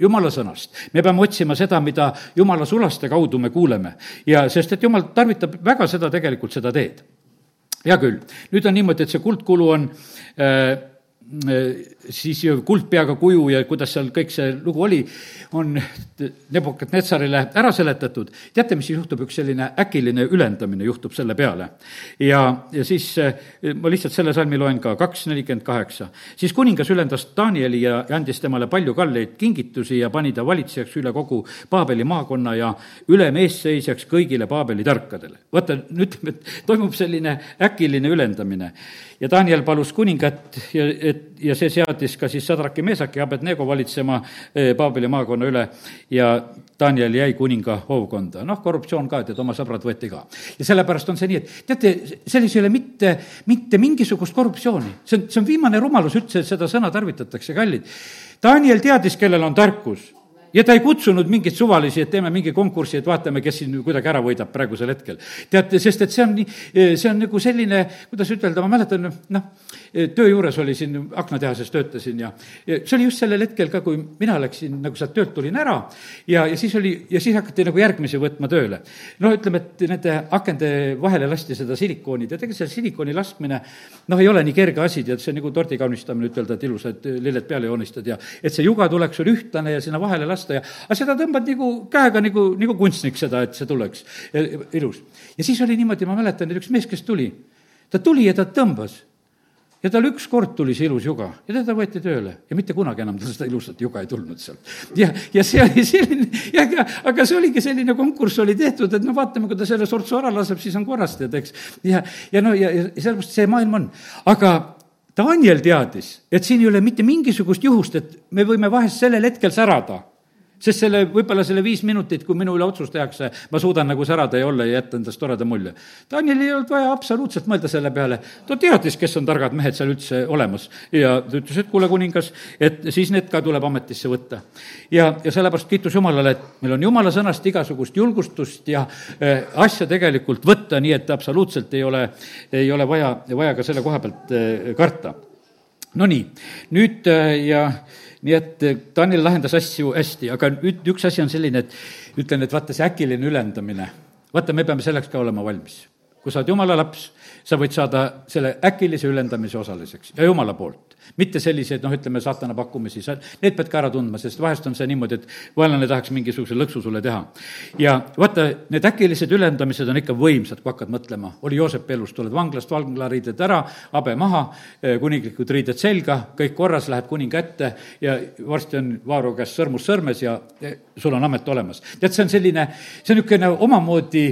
[SPEAKER 1] jumala sõnast. me peame otsima seda, mida jumala sulaste kaudu me kuuleme. ja sest, et jumal tarvitab väga seda tegelikult, seda teed. hea küll, nüüd on niimoodi, et see kuldkulu on äh, siis kuldpeaga kuju ja kuidas seal kõik see lugu oli, on Nebukadnetsarile ära seletatud. teate, mis juhtub, üks selline äkiline ülendamine juhtub selle peale. ja, ja siis ma lihtsalt selle salmi loen ka, kaks nelikümmend kaheksa. siis kuningas ülendas Danieli ja, andis temale palju kalleid kingitusi ja pani ta valitsejaks üle kogu Paabeli maakonna ja ülem eesseisjaks kõigile Paabeli tarkadele. vaata, et toimub selline äkiline ülendamine ja Daniel palus kuningat ja, et, ja see seadis ka siis Sadraki, Meesaki Abednego valitsema eh, Paabeli maakonna üle ja Daniel jäi kuninga hoovkonda. noh, korruptsioon ka, et oma sõbrad võeti ka. ja sellepärast on see nii, et teate, selles ei ole mitte, mitte mingisugust korruptsiooni. see on, see on viimane rumalus üldse, et seda sõna tarvitatakse, kallid. Daniel teadis, kellel on tarkus ja ta ei kutsunud mingeid suvalisi, et teeme mingi konkursi, et vaatame, kes siin kuidagi ära võidab praegusel hetkel. teate, sest et see on nii, see on nagu selline, kuidas ütelda, ma mäletan, noh, töö juures oli siin, aknatehases töötasin ja, ja see oli just sellel hetkel ka, kui mina läksin, nagu sealt töölt tulin ära ja, ja siis oli, ja siis hakati nagu järgmisi võtma tööle. no ütleme, et nende akende vahele lasti seda silikooni, tead, ega see silikooni laskmine noh, ei ole nii kerge asi, tead, see on nagu tordi kaunistamine, ütelda, et ilusad lilled peale joonistad ja et see juga tuleks sul ühtlane ja sinna vahele lasta ja, aga seda tõmbad nagu käega nagu, nagu kunstnik seda, et see tuleks ja, ilus. ja siis oli niimoodi, ma mäletan, et üks mees, kes tuli, ta tuli ja ta tõmbas ja tal ükskord tuli see ilus juga ja teda võeti tööle ja mitte kunagi enam tal seda ilusat juga ei tulnud sealt. ja, ja see oli selline, ja aga, aga see oligi selline konkurss oli tehtud, et no vaatame, kui ta selle sortsu ära laseb, siis on korras, tead, eks. ja, ja no ja, ja sellepärast see maailm on, aga Daniel teadis, et siin ei ole mitte mingisugust juhust, et me võime vahest sellel hetkel särada sest selle, võib-olla selle viis minutit, kui minu üle otsus tehakse, ma suudan nagu särada ja olla ja jätta endast toreda mulje. Danielil ei olnud vaja absoluutselt mõelda selle peale, ta teadis, kes on targad mehed seal üldse olemas ja ta ütles, et kuule, kuningas, et siis need ka tuleb ametisse võtta. ja, ja sellepärast kiitus Jumalale, et meil on Jumala sõnast igasugust julgustust ja äh, asja tegelikult võtta, nii et absoluutselt ei ole, ei ole vaja, vaja ka selle koha pealt äh, karta. Nonii, nüüd äh, ja nii et Daniel lahendas asju hästi, aga nüüd üks asi on selline, et ütlen, et vaata, see äkiline ülendamine, vaata, me peame selleks ka olema valmis. kui sa oled jumala laps, sa võid saada selle äkilise ülendamise osaliseks ja jumala poolt mitte selliseid, noh, ütleme, saatana pakkumisi, sa, need pead ka ära tundma, sest vahest on see niimoodi, et vaenlane tahaks mingisuguse lõksu sulle teha. ja vaata, need äkilised ülendamised on ikka võimsad, kui hakkad mõtlema. oli Joosepi elus, tuled vanglast, vanglariided ära, habe maha, eh, kuninglikud riided selga, kõik korras, lähed kuninga ette ja varsti on Vaaro käest sõrmus sõrmes ja eh, sul on amet olemas. tead, see on selline, see on niisugune omamoodi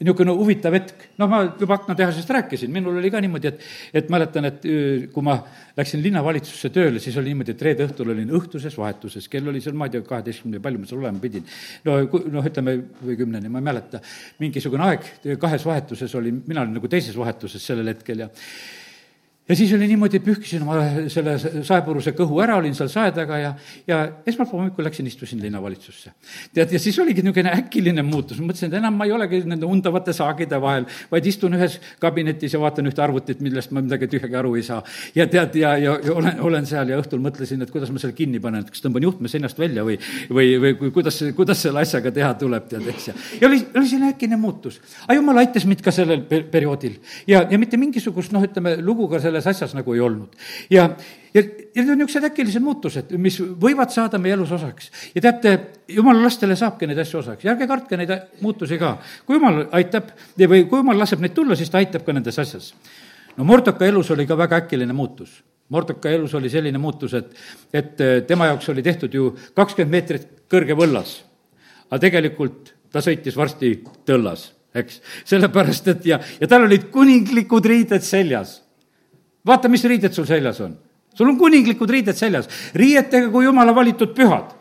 [SPEAKER 1] niisugune huvitav hetk, noh, ma juba aknatehasest rääkisin, minul oli ka niimoodi, et, et mäletan, et kui ma läksin linnavalitsusse tööle, siis oli niimoodi, et reede õhtul olin õhtuses vahetuses, kell oli seal, ma ei tea, kaheteistkümne, palju ma seal olema pidin. no, noh, ütleme, või kümneni, ma ei mäleta, mingisugune aeg kahes vahetuses olin, mina olin nagu teises vahetuses sellel hetkel ja ja siis oli niimoodi, pühkisin oma selle saepuruse kõhu ära, olin seal sae taga ja, ja esmaspäeva hommikul läksin, istusin linnavalitsusse. tead, ja siis oligi niisugune äkiline muutus, mõtlesin, et enam ma ei olegi nende undavate saagide vahel, vaid istun ühes kabinetis ja vaatan ühte arvutit, millest ma midagi tühjagi aru ei saa. ja tead, ja, ja, ja olen, olen seal ja õhtul mõtlesin, et kuidas ma selle kinni panen, et kas tõmban juhtme seinast välja või, või, või kuidas, kuidas selle asjaga teha tuleb, tead, eks, ja, ja oli, oli selline äkine muutus. aga jumal aitas mind ka sellel perioodil ja, ja mitte mingisugust, noh, ütleme, lugu ka selle selles asjas nagu ei olnud. ja, ja, ja need on niisugused äkilised muutused, mis võivad saada meie elus osaks. ja teate, jumala lastele saabki neid asju osaks ja ärge kartke neid muutusi ka. kui jumal aitab või kui jumal laseb neid tulla, siis ta aitab ka nendes asjas. no Mordoka elus oli ka väga äkiline muutus. Mordoka elus oli selline muutus, et, et tema jaoks oli tehtud ju kakskümmend meetrit kõrge võllas. aga tegelikult ta sõitis varsti tõllas eks, sellepärast et ja, ja tal olid kuninglikud riided seljas vaata, mis riided sul seljas on. sul on kuninglikud riided seljas, riietega kui jumala valitud pühad.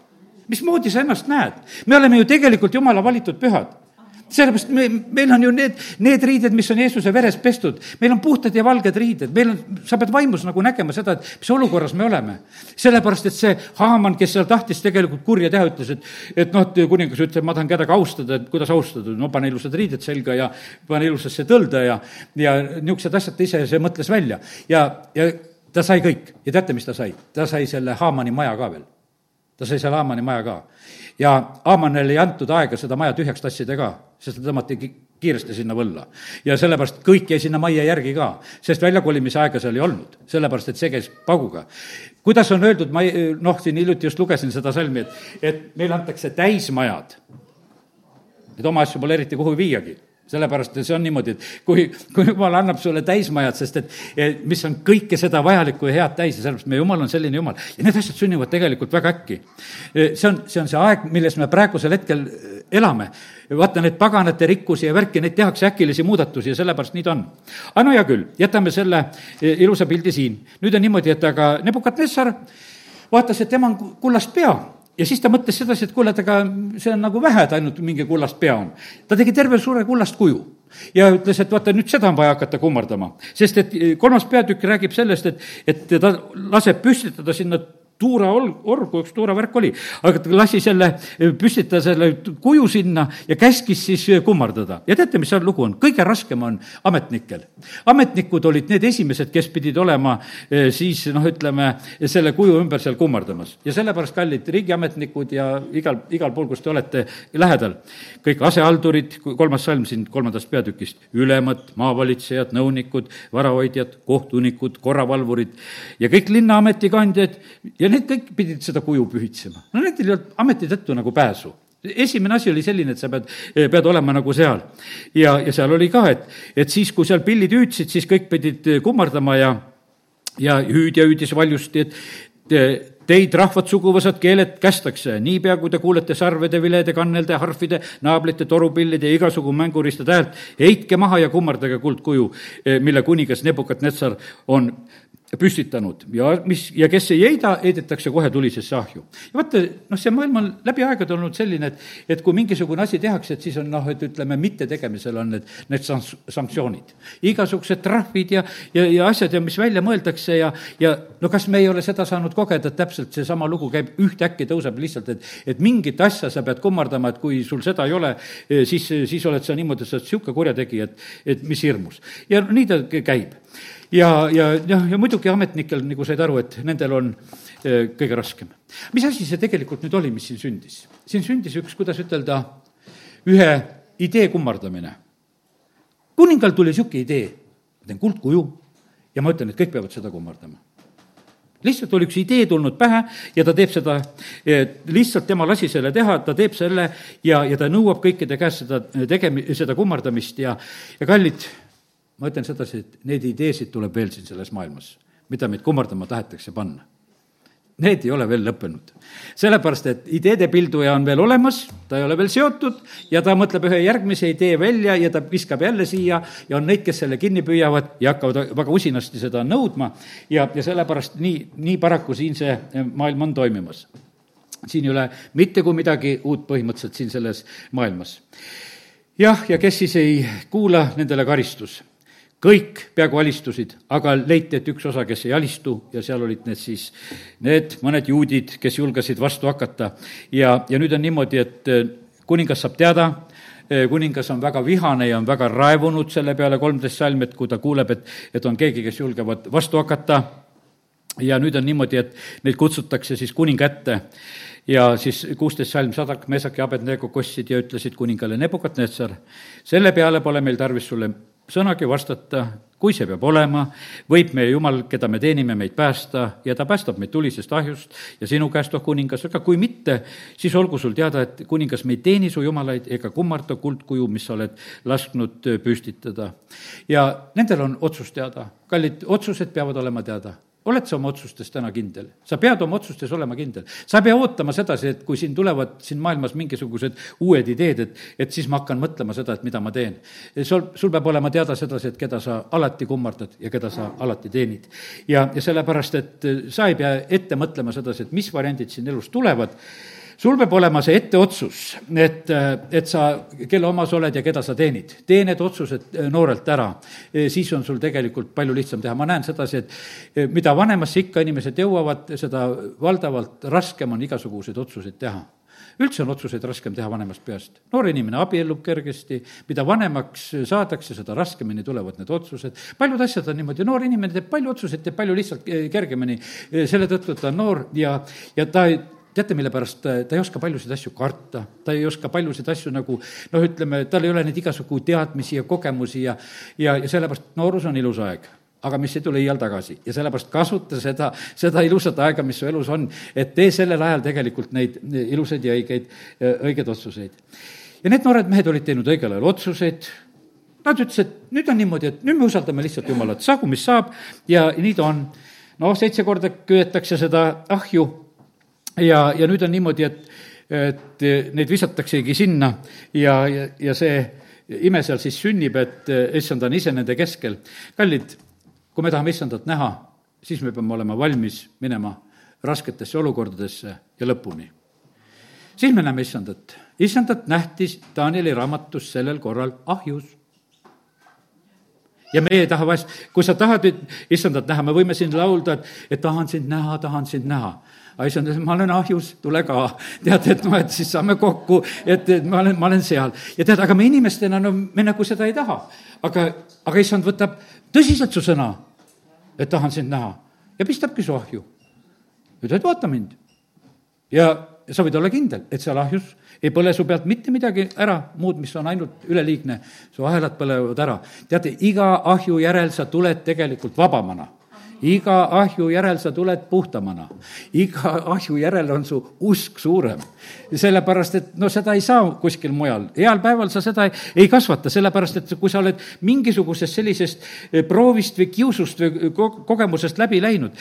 [SPEAKER 1] mismoodi sa ennast näed? me oleme ju tegelikult jumala valitud pühad sellepärast me, meil on ju need, need riided, mis on Jeesuse veres pestud, meil on puhtad ja valged riided, meil on, sa pead vaimus nagu nägema seda, et mis olukorras me oleme. sellepärast, et see Haaman, kes seal tahtis tegelikult kurja teha, ütles, et, et noh, et kuningas ütleb, ma tahan kedagi austada, et kuidas austada, no pane ilusad riided selga ja pane ilusasse tõlda ja, ja niisugused asjad ta ise, see mõtles välja. ja, ja ta sai kõik ja teate, mis ta sai? ta sai selle Haamani maja ka veel. ta sai selle Haamani maja ka ja Aamanile ei antud aega seda maja tühjaks tassida ka, sest ta tõmmati kiiresti sinna võlla. ja sellepärast kõik jäi sinna majja järgi ka, sest väljakolimise aega seal ei olnud, sellepärast et see käis pauguga. kuidas on öeldud, ma ei, noh, siin hiljuti just lugesin seda salmi, et, et meile antakse täismajad. et oma asju pole eriti kuhugi viiagi sellepärast see on niimoodi, et kui, kui jumal annab sulle täismajad, sest et, et mis on kõike seda vajalikku ja head täis ja sellepärast meie jumal on selline jumal. ja need asjad sünnivad tegelikult väga äkki. see on, see on see aeg, milles me praegusel hetkel elame. vaata, need paganate rikkusi ja värki, neid tehakse äkilisi muudatusi ja sellepärast nii ta on. aga no hea küll, jätame selle ilusa pildi siin. nüüd on niimoodi, et aga Nebukadnessar vaatas, et tema on kullast pea ja siis ta mõtles sedasi, et kuule, et aga see on nagu vähe, et ainult mingi kullast pea on. ta tegi terve suure kullast kuju ja ütles, et vaata, nüüd seda on vaja hakata kummardama. sest et kolmas peatükk räägib sellest, et, et ta laseb püstitada sinna tuura ol-, orgu, üks tuuravärk oli, aga ta lasi selle, püstitada selle kuju sinna ja käskis siis kummardada. ja teate, mis seal lugu on? kõige raskem on ametnikel. ametnikud olid need esimesed, kes pidid olema eh, siis noh, ütleme, selle kuju ümber seal kummardamas. ja sellepärast, kallid riigiametnikud ja igal, igal pool, kus te olete lähedal, kõik asehaldurid, kolmas salm siin kolmandast peatükist, ülemad, maavalitsejad, nõunikud, varahoidjad, kohtunikud, korravalvurid ja kõik linnaametikandjad ja ja need kõik pidid seda kuju pühitsema. no nendel ei olnud ameti tõttu nagu pääsu esimene asi oli selline, et sa pead, pead olema nagu seal. ja, ja seal oli ka, et, et siis, kui seal pillid hüüdsid, siis kõik pidid kummardama ja, ja hüüdja hüüdis valjusti, et Teid, rahvad, suguvõsad, keeled kästakse, niipea kui te kuulete sarvede, vilede, kannelde, harfide, naablite, torupillide ja igasugu mänguristade häält, heitke maha ja kummardage kuldkuju, mille kuningas Nebukadnetsar on püstitanud ja mis, ja kes ei heida, heidetakse kohe tulisesse ahju. ja vaata, noh, see maailm on läbi aegade olnud selline, et, et kui mingisugune asi tehakse, et siis on noh, et ütleme, mittetegemisel on need, need sanktsioonid. igasugused trahvid ja, ja, ja asjad ja mis välja mõeldakse ja, ja no kas me ei ole seda saanud kogeda, et täpselt seesama lugu käib, ühtäkki tõuseb lihtsalt, et, et mingit asja sa pead kummardama, et kui sul seda ei ole, siis, siis oled sa niimoodi, sa oled niisugune kurjategija, et, et mis hirmus. ja nii ta käib ja, ja noh, ja muidugi ametnikel, nagu said aru, et nendel on eh, kõige raskem. mis asi see tegelikult nüüd oli, mis siin sündis? siin sündis üks, kuidas ütelda, ühe idee kummardamine. kuningal tuli niisugune idee, ma teen kuldkuju ja ma ütlen, et kõik peavad seda kummardama lihtsalt oli üks idee tulnud pähe ja ta teeb seda, lihtsalt tema lasi selle teha, ta teeb selle ja, ja ta nõuab kõikide käest seda tegemi-, seda kummardamist ja, ja kallid, ma ütlen sedasi, et neid ideesid tuleb veel siin selles maailmas, mida meid kummardama tahetakse panna. Need ei ole veel lõppenud. sellepärast, et ideede pilduja on veel olemas, ta ei ole veel seotud ja ta mõtleb ühe järgmise idee välja ja ta viskab jälle siia ja on neid, kes selle kinni püüavad ja hakkavad väga usinasti seda nõudma ja, ja sellepärast nii, nii paraku siin see maailm on toimimas. siin ei ole mitte kui midagi uut põhimõtteliselt siin selles maailmas. jah, ja kes siis ei kuula, nendele karistus kõik peaaegu alistusid, aga leiti, et üks osa, kes ei alistu ja seal olid need siis, need mõned juudid, kes julgesid vastu hakata. ja, ja nüüd on niimoodi, et eh, kuningas saab teada, eh, kuningas on väga vihane ja on väga raevunud selle peale, kolmteist salm, et kui ta kuuleb, et, et on keegi, kes julgevad vastu hakata, ja nüüd on niimoodi, et neid kutsutakse siis kuninga ette ja siis kuusteist salm Sadak, Mesak ja Abednego kostsid ja ütlesid kuningale Nebukadnetsar, selle peale pole meil tarvis sulle sõnagi vastata, kui see peab olema, võib meie Jumal, keda me teenime, meid päästa ja ta päästab meid tulisest ahjust ja sinu käest, oh kuningas, aga kui mitte, siis olgu sul teada, et kuningas, me ei teeni su jumalaid ega kummarda kuldkuju, mis sa oled lasknud püstitada. ja nendel on otsus teada, kallid, otsused peavad olema teada oled sa oma otsustes täna kindel? sa pead oma otsustes olema kindel. sa ei pea ootama sedasi, et kui siin tulevad siin maailmas mingisugused uued ideed, et, et siis ma hakkan mõtlema seda, et mida ma teen. sul, sul peab olema teada sedasi, et keda sa alati kummardad ja keda sa alati teenid. ja, ja sellepärast, et sa ei pea ette mõtlema sedasi, et mis variandid siin elus tulevad sul peab olema see etteotsus, et, et sa, kelle oma sa oled ja keda sa teenid. tee need otsused eh, noorelt ära, eh, siis on sul tegelikult palju lihtsam teha. ma näen sedasi, et eh, mida vanemasse ikka inimesed jõuavad, seda valdavalt raskem on igasuguseid otsuseid teha üldse on otsuseid raskem teha vanemast peast. noor inimene abiellub kergesti, mida vanemaks saadakse, seda raskemini tulevad need otsused. paljud asjad on niimoodi, noor inimene teeb palju otsuseid, teeb palju lihtsalt kergemini selle tõttu, ta on noor ja, ja ta ei, teate, mille pärast ta, ta ei oska paljusid asju karta, ta ei oska paljusid asju nagu noh, ütleme, tal ei ole neid igasugu teadmisi ja kogemusi ja ja, ja sellepärast noorus on ilus aeg. Aga mis ei tule iial tagasi. Ja sellepärast kasuta seda, seda ilusat aega, mis su elus on, et tee sellel ajal tegelikult neid ilusaid ja õigeid, õigeid otsuseid. ja need noored mehed olid teinud õigel ajal otsuseid, nad ütlesid, et nüüd on niimoodi, et nüüd me usaldame lihtsalt Jumalat, saagu mis saab. Ja nii ta on. noh, seitse korda köetakse seda ahju ja, ja nüüd on niimoodi, et, et neid visataksegi sinna ja, ja, ja see ime seal siis sünnib, et issand on ise nende keskel. kallid, kui me tahame issandat näha, siis me peame olema valmis minema rasketesse olukordadesse ja lõpuni. siis me näeme issandat. issandat nähti Danieli raamatus sellel korral ahjus ja meie ei taha vahest, kui sa tahad issandat näha, me võime siin laulda, et, et tahan sind näha, tahan sind näha aga issand, ma olen ahjus, tule ka. tead, et noh, et siis saame kokku, et, et ma olen, ma olen seal. ja tead, aga me inimestena, no me nagu seda ei taha. aga, aga issand võtab tõsiselt su sõna, et tahan sind näha ja pistabki su ahju. ütled, vaata mind. ja sa võid olla kindel, et seal ahjus ei põle su pealt mitte midagi ära, muud, mis on ainult üleliigne. su ahelad põlevad ära. teate, iga ahju järel sa tuled tegelikult vabamana iga ahju järel sa tuled puhtamana. iga ahju järel on su usk suurem. sellepärast, et no seda ei saa kuskil mujal. heal päeval sa seda ei, ei kasvata, sellepärast et kui sa oled mingisugusest sellisest eh, proovist või kiusust või kogemusest läbi läinud,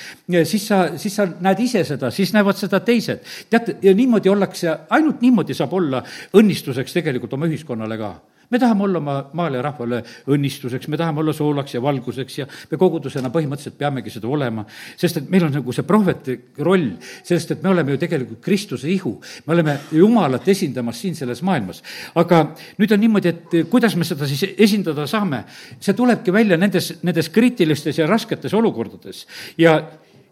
[SPEAKER 1] siis sa, siis sa näed ise seda, siis näevad seda teised. teate, ja niimoodi ollakse, ainult niimoodi saab olla õnnistuseks tegelikult oma ühiskonnale ka me tahame olla oma maale ja rahvale õnnistuseks, me tahame olla soolaks ja valguseks ja me kogudusena põhimõtteliselt peamegi seda olema, sest et meil on nagu see prohveti roll, sest et me oleme ju tegelikult Kristuse ihu. me oleme Jumalat esindamas siin selles maailmas. aga nüüd on niimoodi, et kuidas me seda siis esindada saame, see tulebki välja nendes, nendes kriitilistes ja rasketes olukordades ja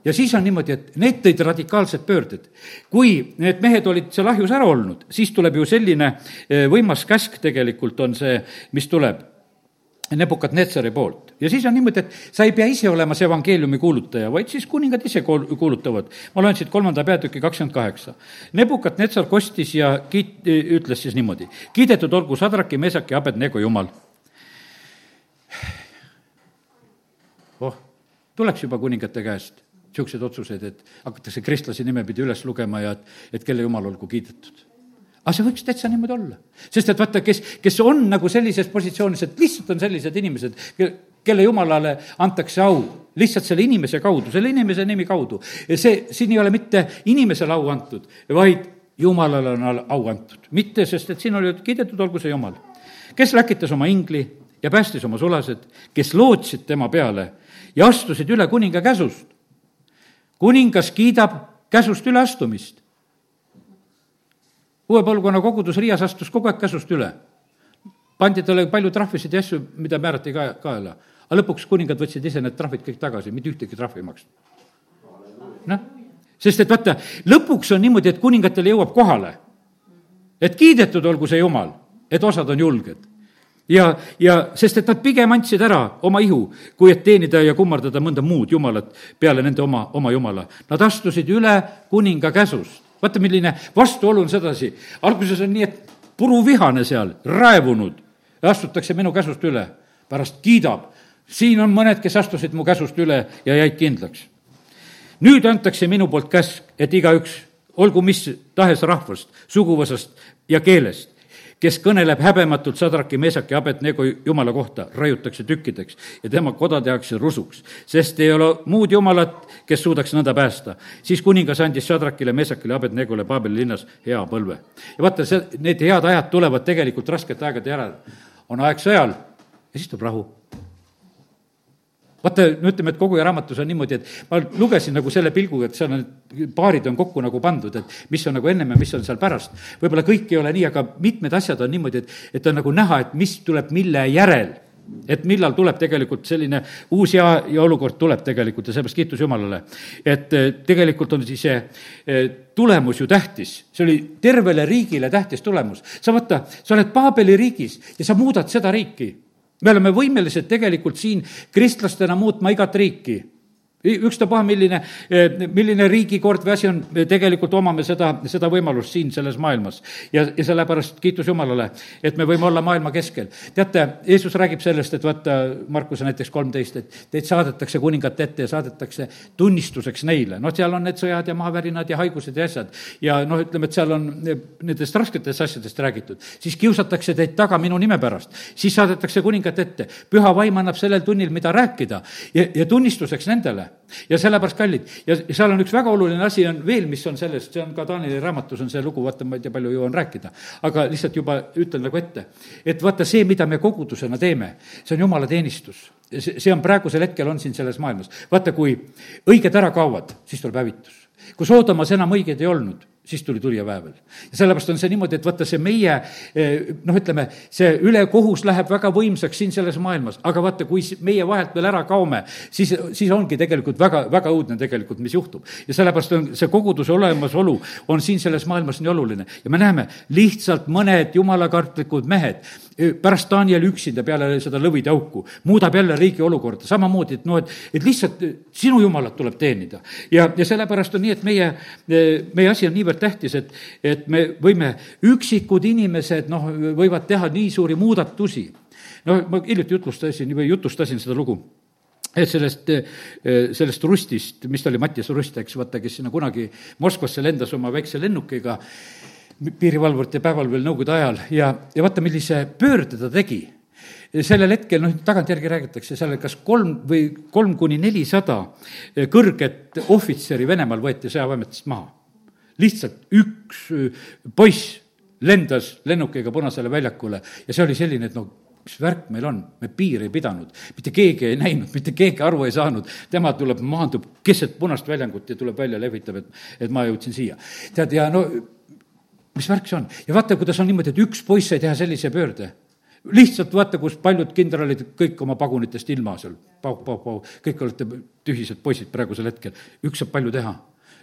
[SPEAKER 1] ja siis on niimoodi, et need tõid radikaalsed pöörded. kui need mehed olid seal ahjus ära olnud, siis tuleb ju selline eh, võimas käsk tegelikult on see, mis tuleb Nebukadnetsari poolt. ja siis on niimoodi, et sa ei pea ise olema see evangeeliumi kuulutaja, vaid siis kuningad ise kool-, kuulutavad. ma loen siit kolmanda peatüki kakskümmend kaheksa. Nebukadnetsar kostis ja kiit-, ütles siis niimoodi, kiidetud olgu Sadraki, Mesaki, Abednego jumal. oh, tuleks juba kuningate käest niisuguseid otsuseid, et hakatakse kristlase nimepidi üles lugema ja et, et kelle jumal olgu kiidetud. aga see võiks täitsa niimoodi olla. sest et vaata, kes, kes on nagu sellises positsioonis, et lihtsalt on sellised inimesed, kelle jumalale antakse au, lihtsalt selle inimese kaudu, selle inimese nimi kaudu. see, siin ei ole mitte inimesele au antud, vaid jumalale on au antud. mitte, sest et siin oli kiidetud olgu see jumal, kes läkitas oma ingli ja päästis oma sulased, kes lootsid tema peale ja astusid üle kuninga käsust kuningas kiidab käsust üleastumist. uue põlvkonna kogudus Riias astus kogu aeg käsust üle. pandi talle palju trahvisid ja asju, mida määrati ka, kaela. aga lõpuks kuningad võtsid ise need trahvid kõik tagasi, mitte ühtegi trahvi ei maksnud. noh, sest et vaata, lõpuks on niimoodi, et kuningatele jõuab kohale, et kiidetud olgu see jumal, et osad on julged ja, ja sest et nad pigem andsid ära oma ihu, kui et teenida ja kummardada mõnda muud jumalat peale nende oma, oma jumala. Nad astusid üle kuninga käsust. vaata, milline vastuolu on sedasi. alguses on nii, et puruvihane seal, raevunud, astutakse minu käsust üle, pärast kiidab. siin on mõned, kes astusid mu käsust üle ja jäid kindlaks. nüüd antakse minu poolt käsk, et igaüks olgu mis tahes rahvast, suguvõsast ja keelest, kes kõneleb häbematult Sadraki, Meesaki, Abednego jumala kohta, raiutakse tükkideks ja tema koda tehakse rusuks, sest ei ole muud jumalat, kes suudaks nõnda päästa. siis kuningas andis Sadrakile, Meesakile, Abednegole Paabeli linnas hea põlve. ja vaata, see, need head ajad tulevad tegelikult raskete aegade järel. on aeg sõjal ja siis tuleb rahu vaata, no ütleme, et kogu ja raamatus on niimoodi, et ma lugesin nagu selle pilguga, et seal on, paarid on kokku nagu pandud, et mis on nagu ennem ja mis on seal pärast. võib-olla kõik ei ole nii, aga mitmed asjad on niimoodi, et, et on nagu näha, et mis tuleb mille järel et millal tuleb tegelikult selline uus ja, ja olukord tuleb tegelikult ja seepärast kiitus Jumalale. et eh, tegelikult on siis see eh, tulemus ju tähtis, see oli tervele riigile tähtis tulemus. sa vaata, sa oled Paabeli riigis ja sa muudad seda riiki me oleme võimelised tegelikult siin kristlastena muutma igat riiki ükstapuha, milline, milline riigikord või asi on, tegelikult omame seda, seda võimalust siin selles maailmas. ja, ja sellepärast kiitus Jumalale, et me võime olla maailma keskel. teate, Jeesus räägib sellest, et vaata, Markuse näiteks kolmteist, et teid saadetakse kuningate ette ja saadetakse tunnistuseks neile. noh, seal on need sõjad ja maavärinad ja haigused ja asjad. ja noh, ütleme, et seal on nendest rasketest asjadest räägitud. siis kiusatakse teid taga minu nime pärast, siis saadetakse kuningate ette. püha vaim annab sellel tunnil, mida rääkida ja, ja tunnistuseks nendele ja sellepärast kallid, ja seal on üks väga oluline asi on veel, mis on sellest, see on ka Taanili raamatus on see lugu, vaata, ma ei tea, palju jõuan rääkida. aga lihtsalt juba ütlen nagu ette, et vaata see, mida me kogudusena teeme, see on jumala teenistus. see, see on praegusel hetkel on siin selles maailmas. vaata, kui õiged ära kaovad, siis tuleb hävitus. kui Soodomas enam õigeid ei olnud, siis tuli tulijaväävel. ja sellepärast on see niimoodi, et vaata, see meie eh, noh, ütleme, see ülekohus läheb väga võimsaks siin selles maailmas, aga vaata, kui meie vahelt veel ära kaome, siis, siis ongi tegelikult väga, väga õudne tegelikult, mis juhtub. ja sellepärast on see koguduse olemasolu on siin selles maailmas nii oluline ja me näeme, lihtsalt mõned jumalakartlikud mehed eh, pärast Danieli üksinda peale seda lõvide auku muudab jälle riigi olukorda, samamoodi, et noh, et, et lihtsalt sinu jumalat tuleb teenida. ja, ja sellepärast on nii, et meie, eh, meie asi on niivõrd niivõrd tähtis, et, et me võime, üksikud inimesed noh, võivad teha nii suuri muudatusi. noh, ma hiljuti jutlustasin või jutustasin seda lugu et sellest, sellest Rustist, mis ta oli, Mattias Rust, eks, vaata, kes sinna kunagi Moskvasse lendas oma väikse lennukiga piirivalvurite päeval veel Nõukogude ajal. Ja, ja vaata, millise pöörde ta tegi. Sellel hetkel, noh, tagantjärgi räägitakse, seal kas kolm või kolm kuni nelisada kõrget ohvitseri Venemaal võeti sõjaväeametist maha lihtsalt üks poiss lendas lennukiga Punasele väljakule ja see oli selline, et no mis värk meil on, me piiri ei pidanud, mitte keegi ei näinud, mitte keegi aru ei saanud, tema tuleb, maandub keset punast väljangut ja tuleb välja, lehvitab, et, et ma jõudsin siia. tead, ja no mis värk see on? Ja vaata, kuidas on niimoodi, et üks poiss sai teha sellise pöörde. Lihtsalt vaata, kus paljud kindralid kõik oma pagunitest ilma seal, pau, pau, pau, kõik olete tühised poisid praegusel hetkel, üks saab palju teha,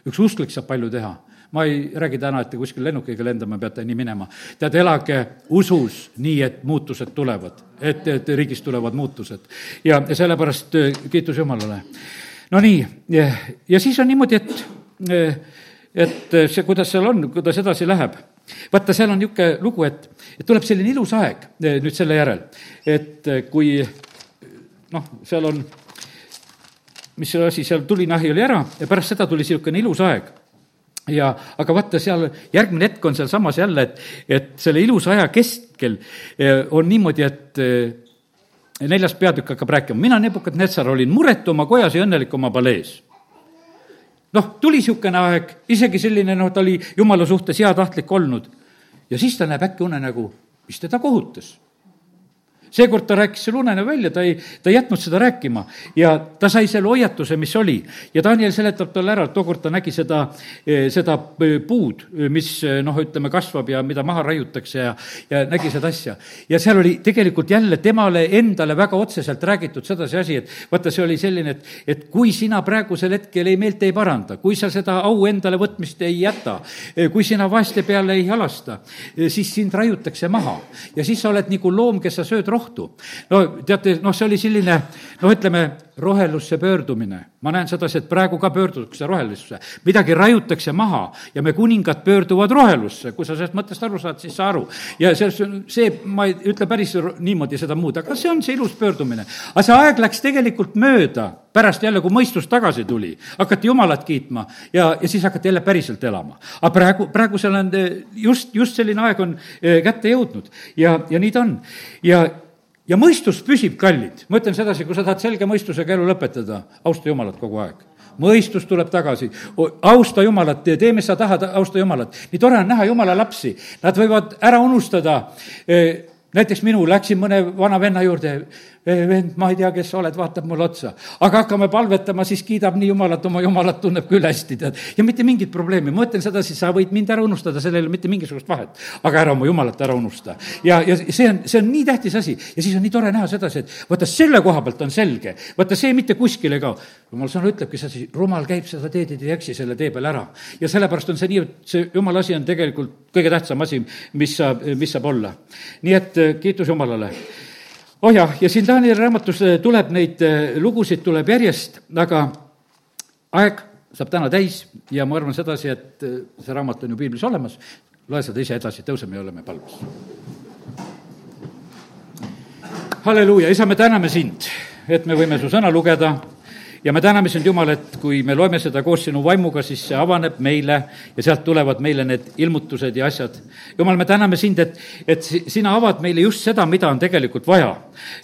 [SPEAKER 1] üks usklik saab palju teha ma ei räägi täna, et te kuskil lennukiga lendama peate, nii minema. tead, elage usus nii, et muutused tulevad, et, et riigis tulevad muutused. ja, sellepärast äh, kiitus Jumalale. no nii, ja siis on niimoodi, et, äh, et see, kuidas seal on, kuidas edasi läheb. vaata, seal on niisugune lugu, et, et tuleb selline ilus aeg äh, nüüd selle järel, et kui noh, seal on mis see asi seal, tulinahi oli ära ja pärast seda tuli niisugune ilus aeg ja aga vaata, seal järgmine hetk on sealsamas jälle, et, et selle ilusa aja keskel eh, on niimoodi, et eh, neljas peatükk hakkab rääkima, mina, Nebukadnetsar, olin muretu oma kojas ja õnnelik oma palees. noh, tuli niisugune aeg, isegi selline, noh, ta oli jumala suhtes heatahtlik olnud. ja siis ta näeb äkki unenägu, mis teda kohutas seekord ta rääkis selle unenäo välja, ta ei, ta ei jätnud seda rääkima ja ta sai selle hoiatuse, mis oli. ja Daniel seletab talle ära, et tookord ta nägi seda, eh, seda eh, puud, mis eh, noh, ütleme, kasvab ja mida maha raiutakse ja, ja nägi seda asja. ja seal oli tegelikult jälle temale endale väga otseselt räägitud sedasi asi, et vaata, see oli selline, et, et kui sina praegusel hetkel ei meelt ei paranda, kui sa seda au endale võtmist ei jäta, kui sina vaeste peale ei halasta, siis sind raiutakse maha ja siis sa oled nagu loom, kes sa sööd rohkem rohtu. no teate, noh, see oli selline noh, ütleme, rohelusse pöördumine. ma näen sedasi, et praegu ka pöördutakse rohelusse. midagi raiutakse maha ja me kuningad pöörduvad rohelusse. kui sa sellest mõttest aru saad, siis sa aru. ja see, see, ma ei ütle päris niimoodi seda muud, aga see on see ilus pöördumine. aga see aeg läks tegelikult mööda, pärast jälle, kui mõistus tagasi tuli, hakati Jumalat kiitma ja, ja siis hakati jälle päriselt elama. aga praegu, praegu seal on just, just selline aeg on eh, kätte jõudnud ja, ja nii ta on. ja ja mõistus püsib kallid. ma ütlen sedasi, kui sa tahad selge mõistusega elu lõpetada, austa Jumalat kogu aeg mõistus tuleb tagasi, austa Jumalat, tee, mis sa tahad, austa Jumalat. nii tore on näha Jumala lapsi, nad võivad ära unustada. Eh, näiteks minu, läksin mõne vana venna juurde, vend, ma ei tea, kes sa oled, vaatab mulle otsa. aga hakkame palvetama, siis kiidab nii Jumalat, oma Jumalat tunneb küll hästi, tead. ja mitte mingit probleemi, ma ütlen sedasi, sa võid mind ära unustada, sellel ei ole mitte mingisugust vahet. aga ära oma Jumalat ära unusta. ja, ja see on, see on nii tähtis asi ja siis on nii tore näha sedasi, et vaata, selle koha pealt on selge, vaata, see mitte kuskile ei kao. jumal sõna ütlebki sedasi, rumal käib seda teed, ei eksi selle tee peal ära. ja sellepärast on see nii, et see jumala asi on tegelikult kõige tähtsam asi, mis saab, mis saab olla. nii et kiitus Jumalale oh jah, ja siin Danieli raamatus eh, tuleb neid eh, lugusid, tuleb järjest, aga aeg saab täna täis ja ma arvan sedasi, et eh, see raamat on ju piiblis olemas, loe seda ise edasi, tõuseme ja oleme palves. halleluuja, isa, me täname sind, et me võime su sõna lugeda ja me täname sind, Jumal, et kui me loeme seda koos sinu vaimuga, siis see avaneb meile ja sealt tulevad meile need ilmutused ja asjad. Jumal, me täname sind, et, et sina avad meile just seda, mida on tegelikult vaja.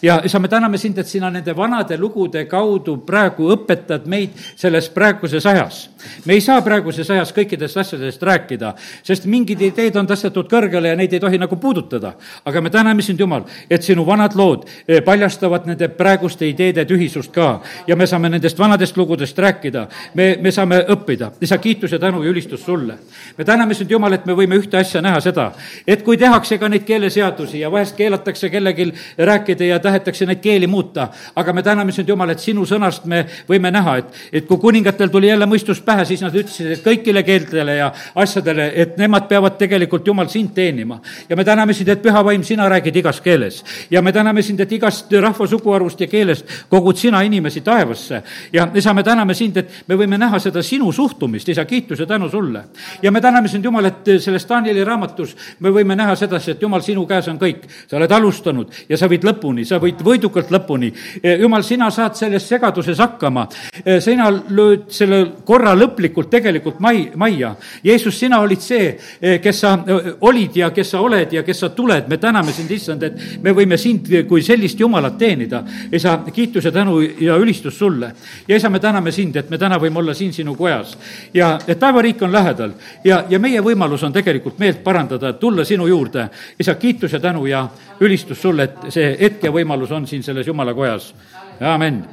[SPEAKER 1] ja isa, me täname sind, et sina nende vanade lugude kaudu praegu õpetad meid selles praeguses ajas. me ei saa praeguses ajas kõikidest asjadest rääkida, sest mingid ideed on tõstetud kõrgele ja neid ei tohi nagu puudutada. aga me täname sind, Jumal, et sinu vanad lood eh, paljastavad nende praeguste ideede tühisust ka ja me saame nende nendest vanadest lugudest rääkida. me, me saame õppida. isa, kiitus ja tänu ja ülistus sulle. me täname sind, Jumal, et me võime ühte asja näha seda, et kui tehakse ka neid keeleseadusi ja vahest keelatakse kellelgi rääkida ja tahetakse neid keeli muuta, aga me täname sind, Jumal, et sinu sõnast me võime näha, et, et kui kuningatel tuli jälle mõistus pähe, siis nad ütlesid, et kõigile keeltele ja asjadele, et nemad peavad tegelikult, Jumal, sind teenima. ja me täname sind, et püha vaim, sina räägid igas keeles. ja me täname sind, et igast rahva suguharust ja keelest kogud sina inimesi taevasse ja isa, me täname sind, et me võime näha seda sinu suhtumist, isa, kiitus ja tänu sulle. ja me täname sind, Jumal, et selles Danieli raamatus me võime näha sedasi, et Jumal, sinu käes on kõik. sa oled alustanud ja sa viid lõpuni, sa võid võidukalt lõpuni. E, Jumal, sina saad selles segaduses hakkama. E, sina lööd selle korra lõplikult tegelikult mai, majja. Jeesus, sina olid see, e, kes sa olid ja kes sa oled ja kes sa tuled. me täname sind, issand, et me võime sind kui sellist Jumalat teenida. isa, kiitus ja tänu ja ülistus sulle ja isa, me täname sind, et me täna võime olla siin sinu kojas ja et taevariik on lähedal ja, ja meie võimalus on tegelikult meelt parandada, tulla sinu juurde. isa, kiitus ja tänu ja ülistus sulle, et see hetk ja võimalus on siin selles jumala kojas. amin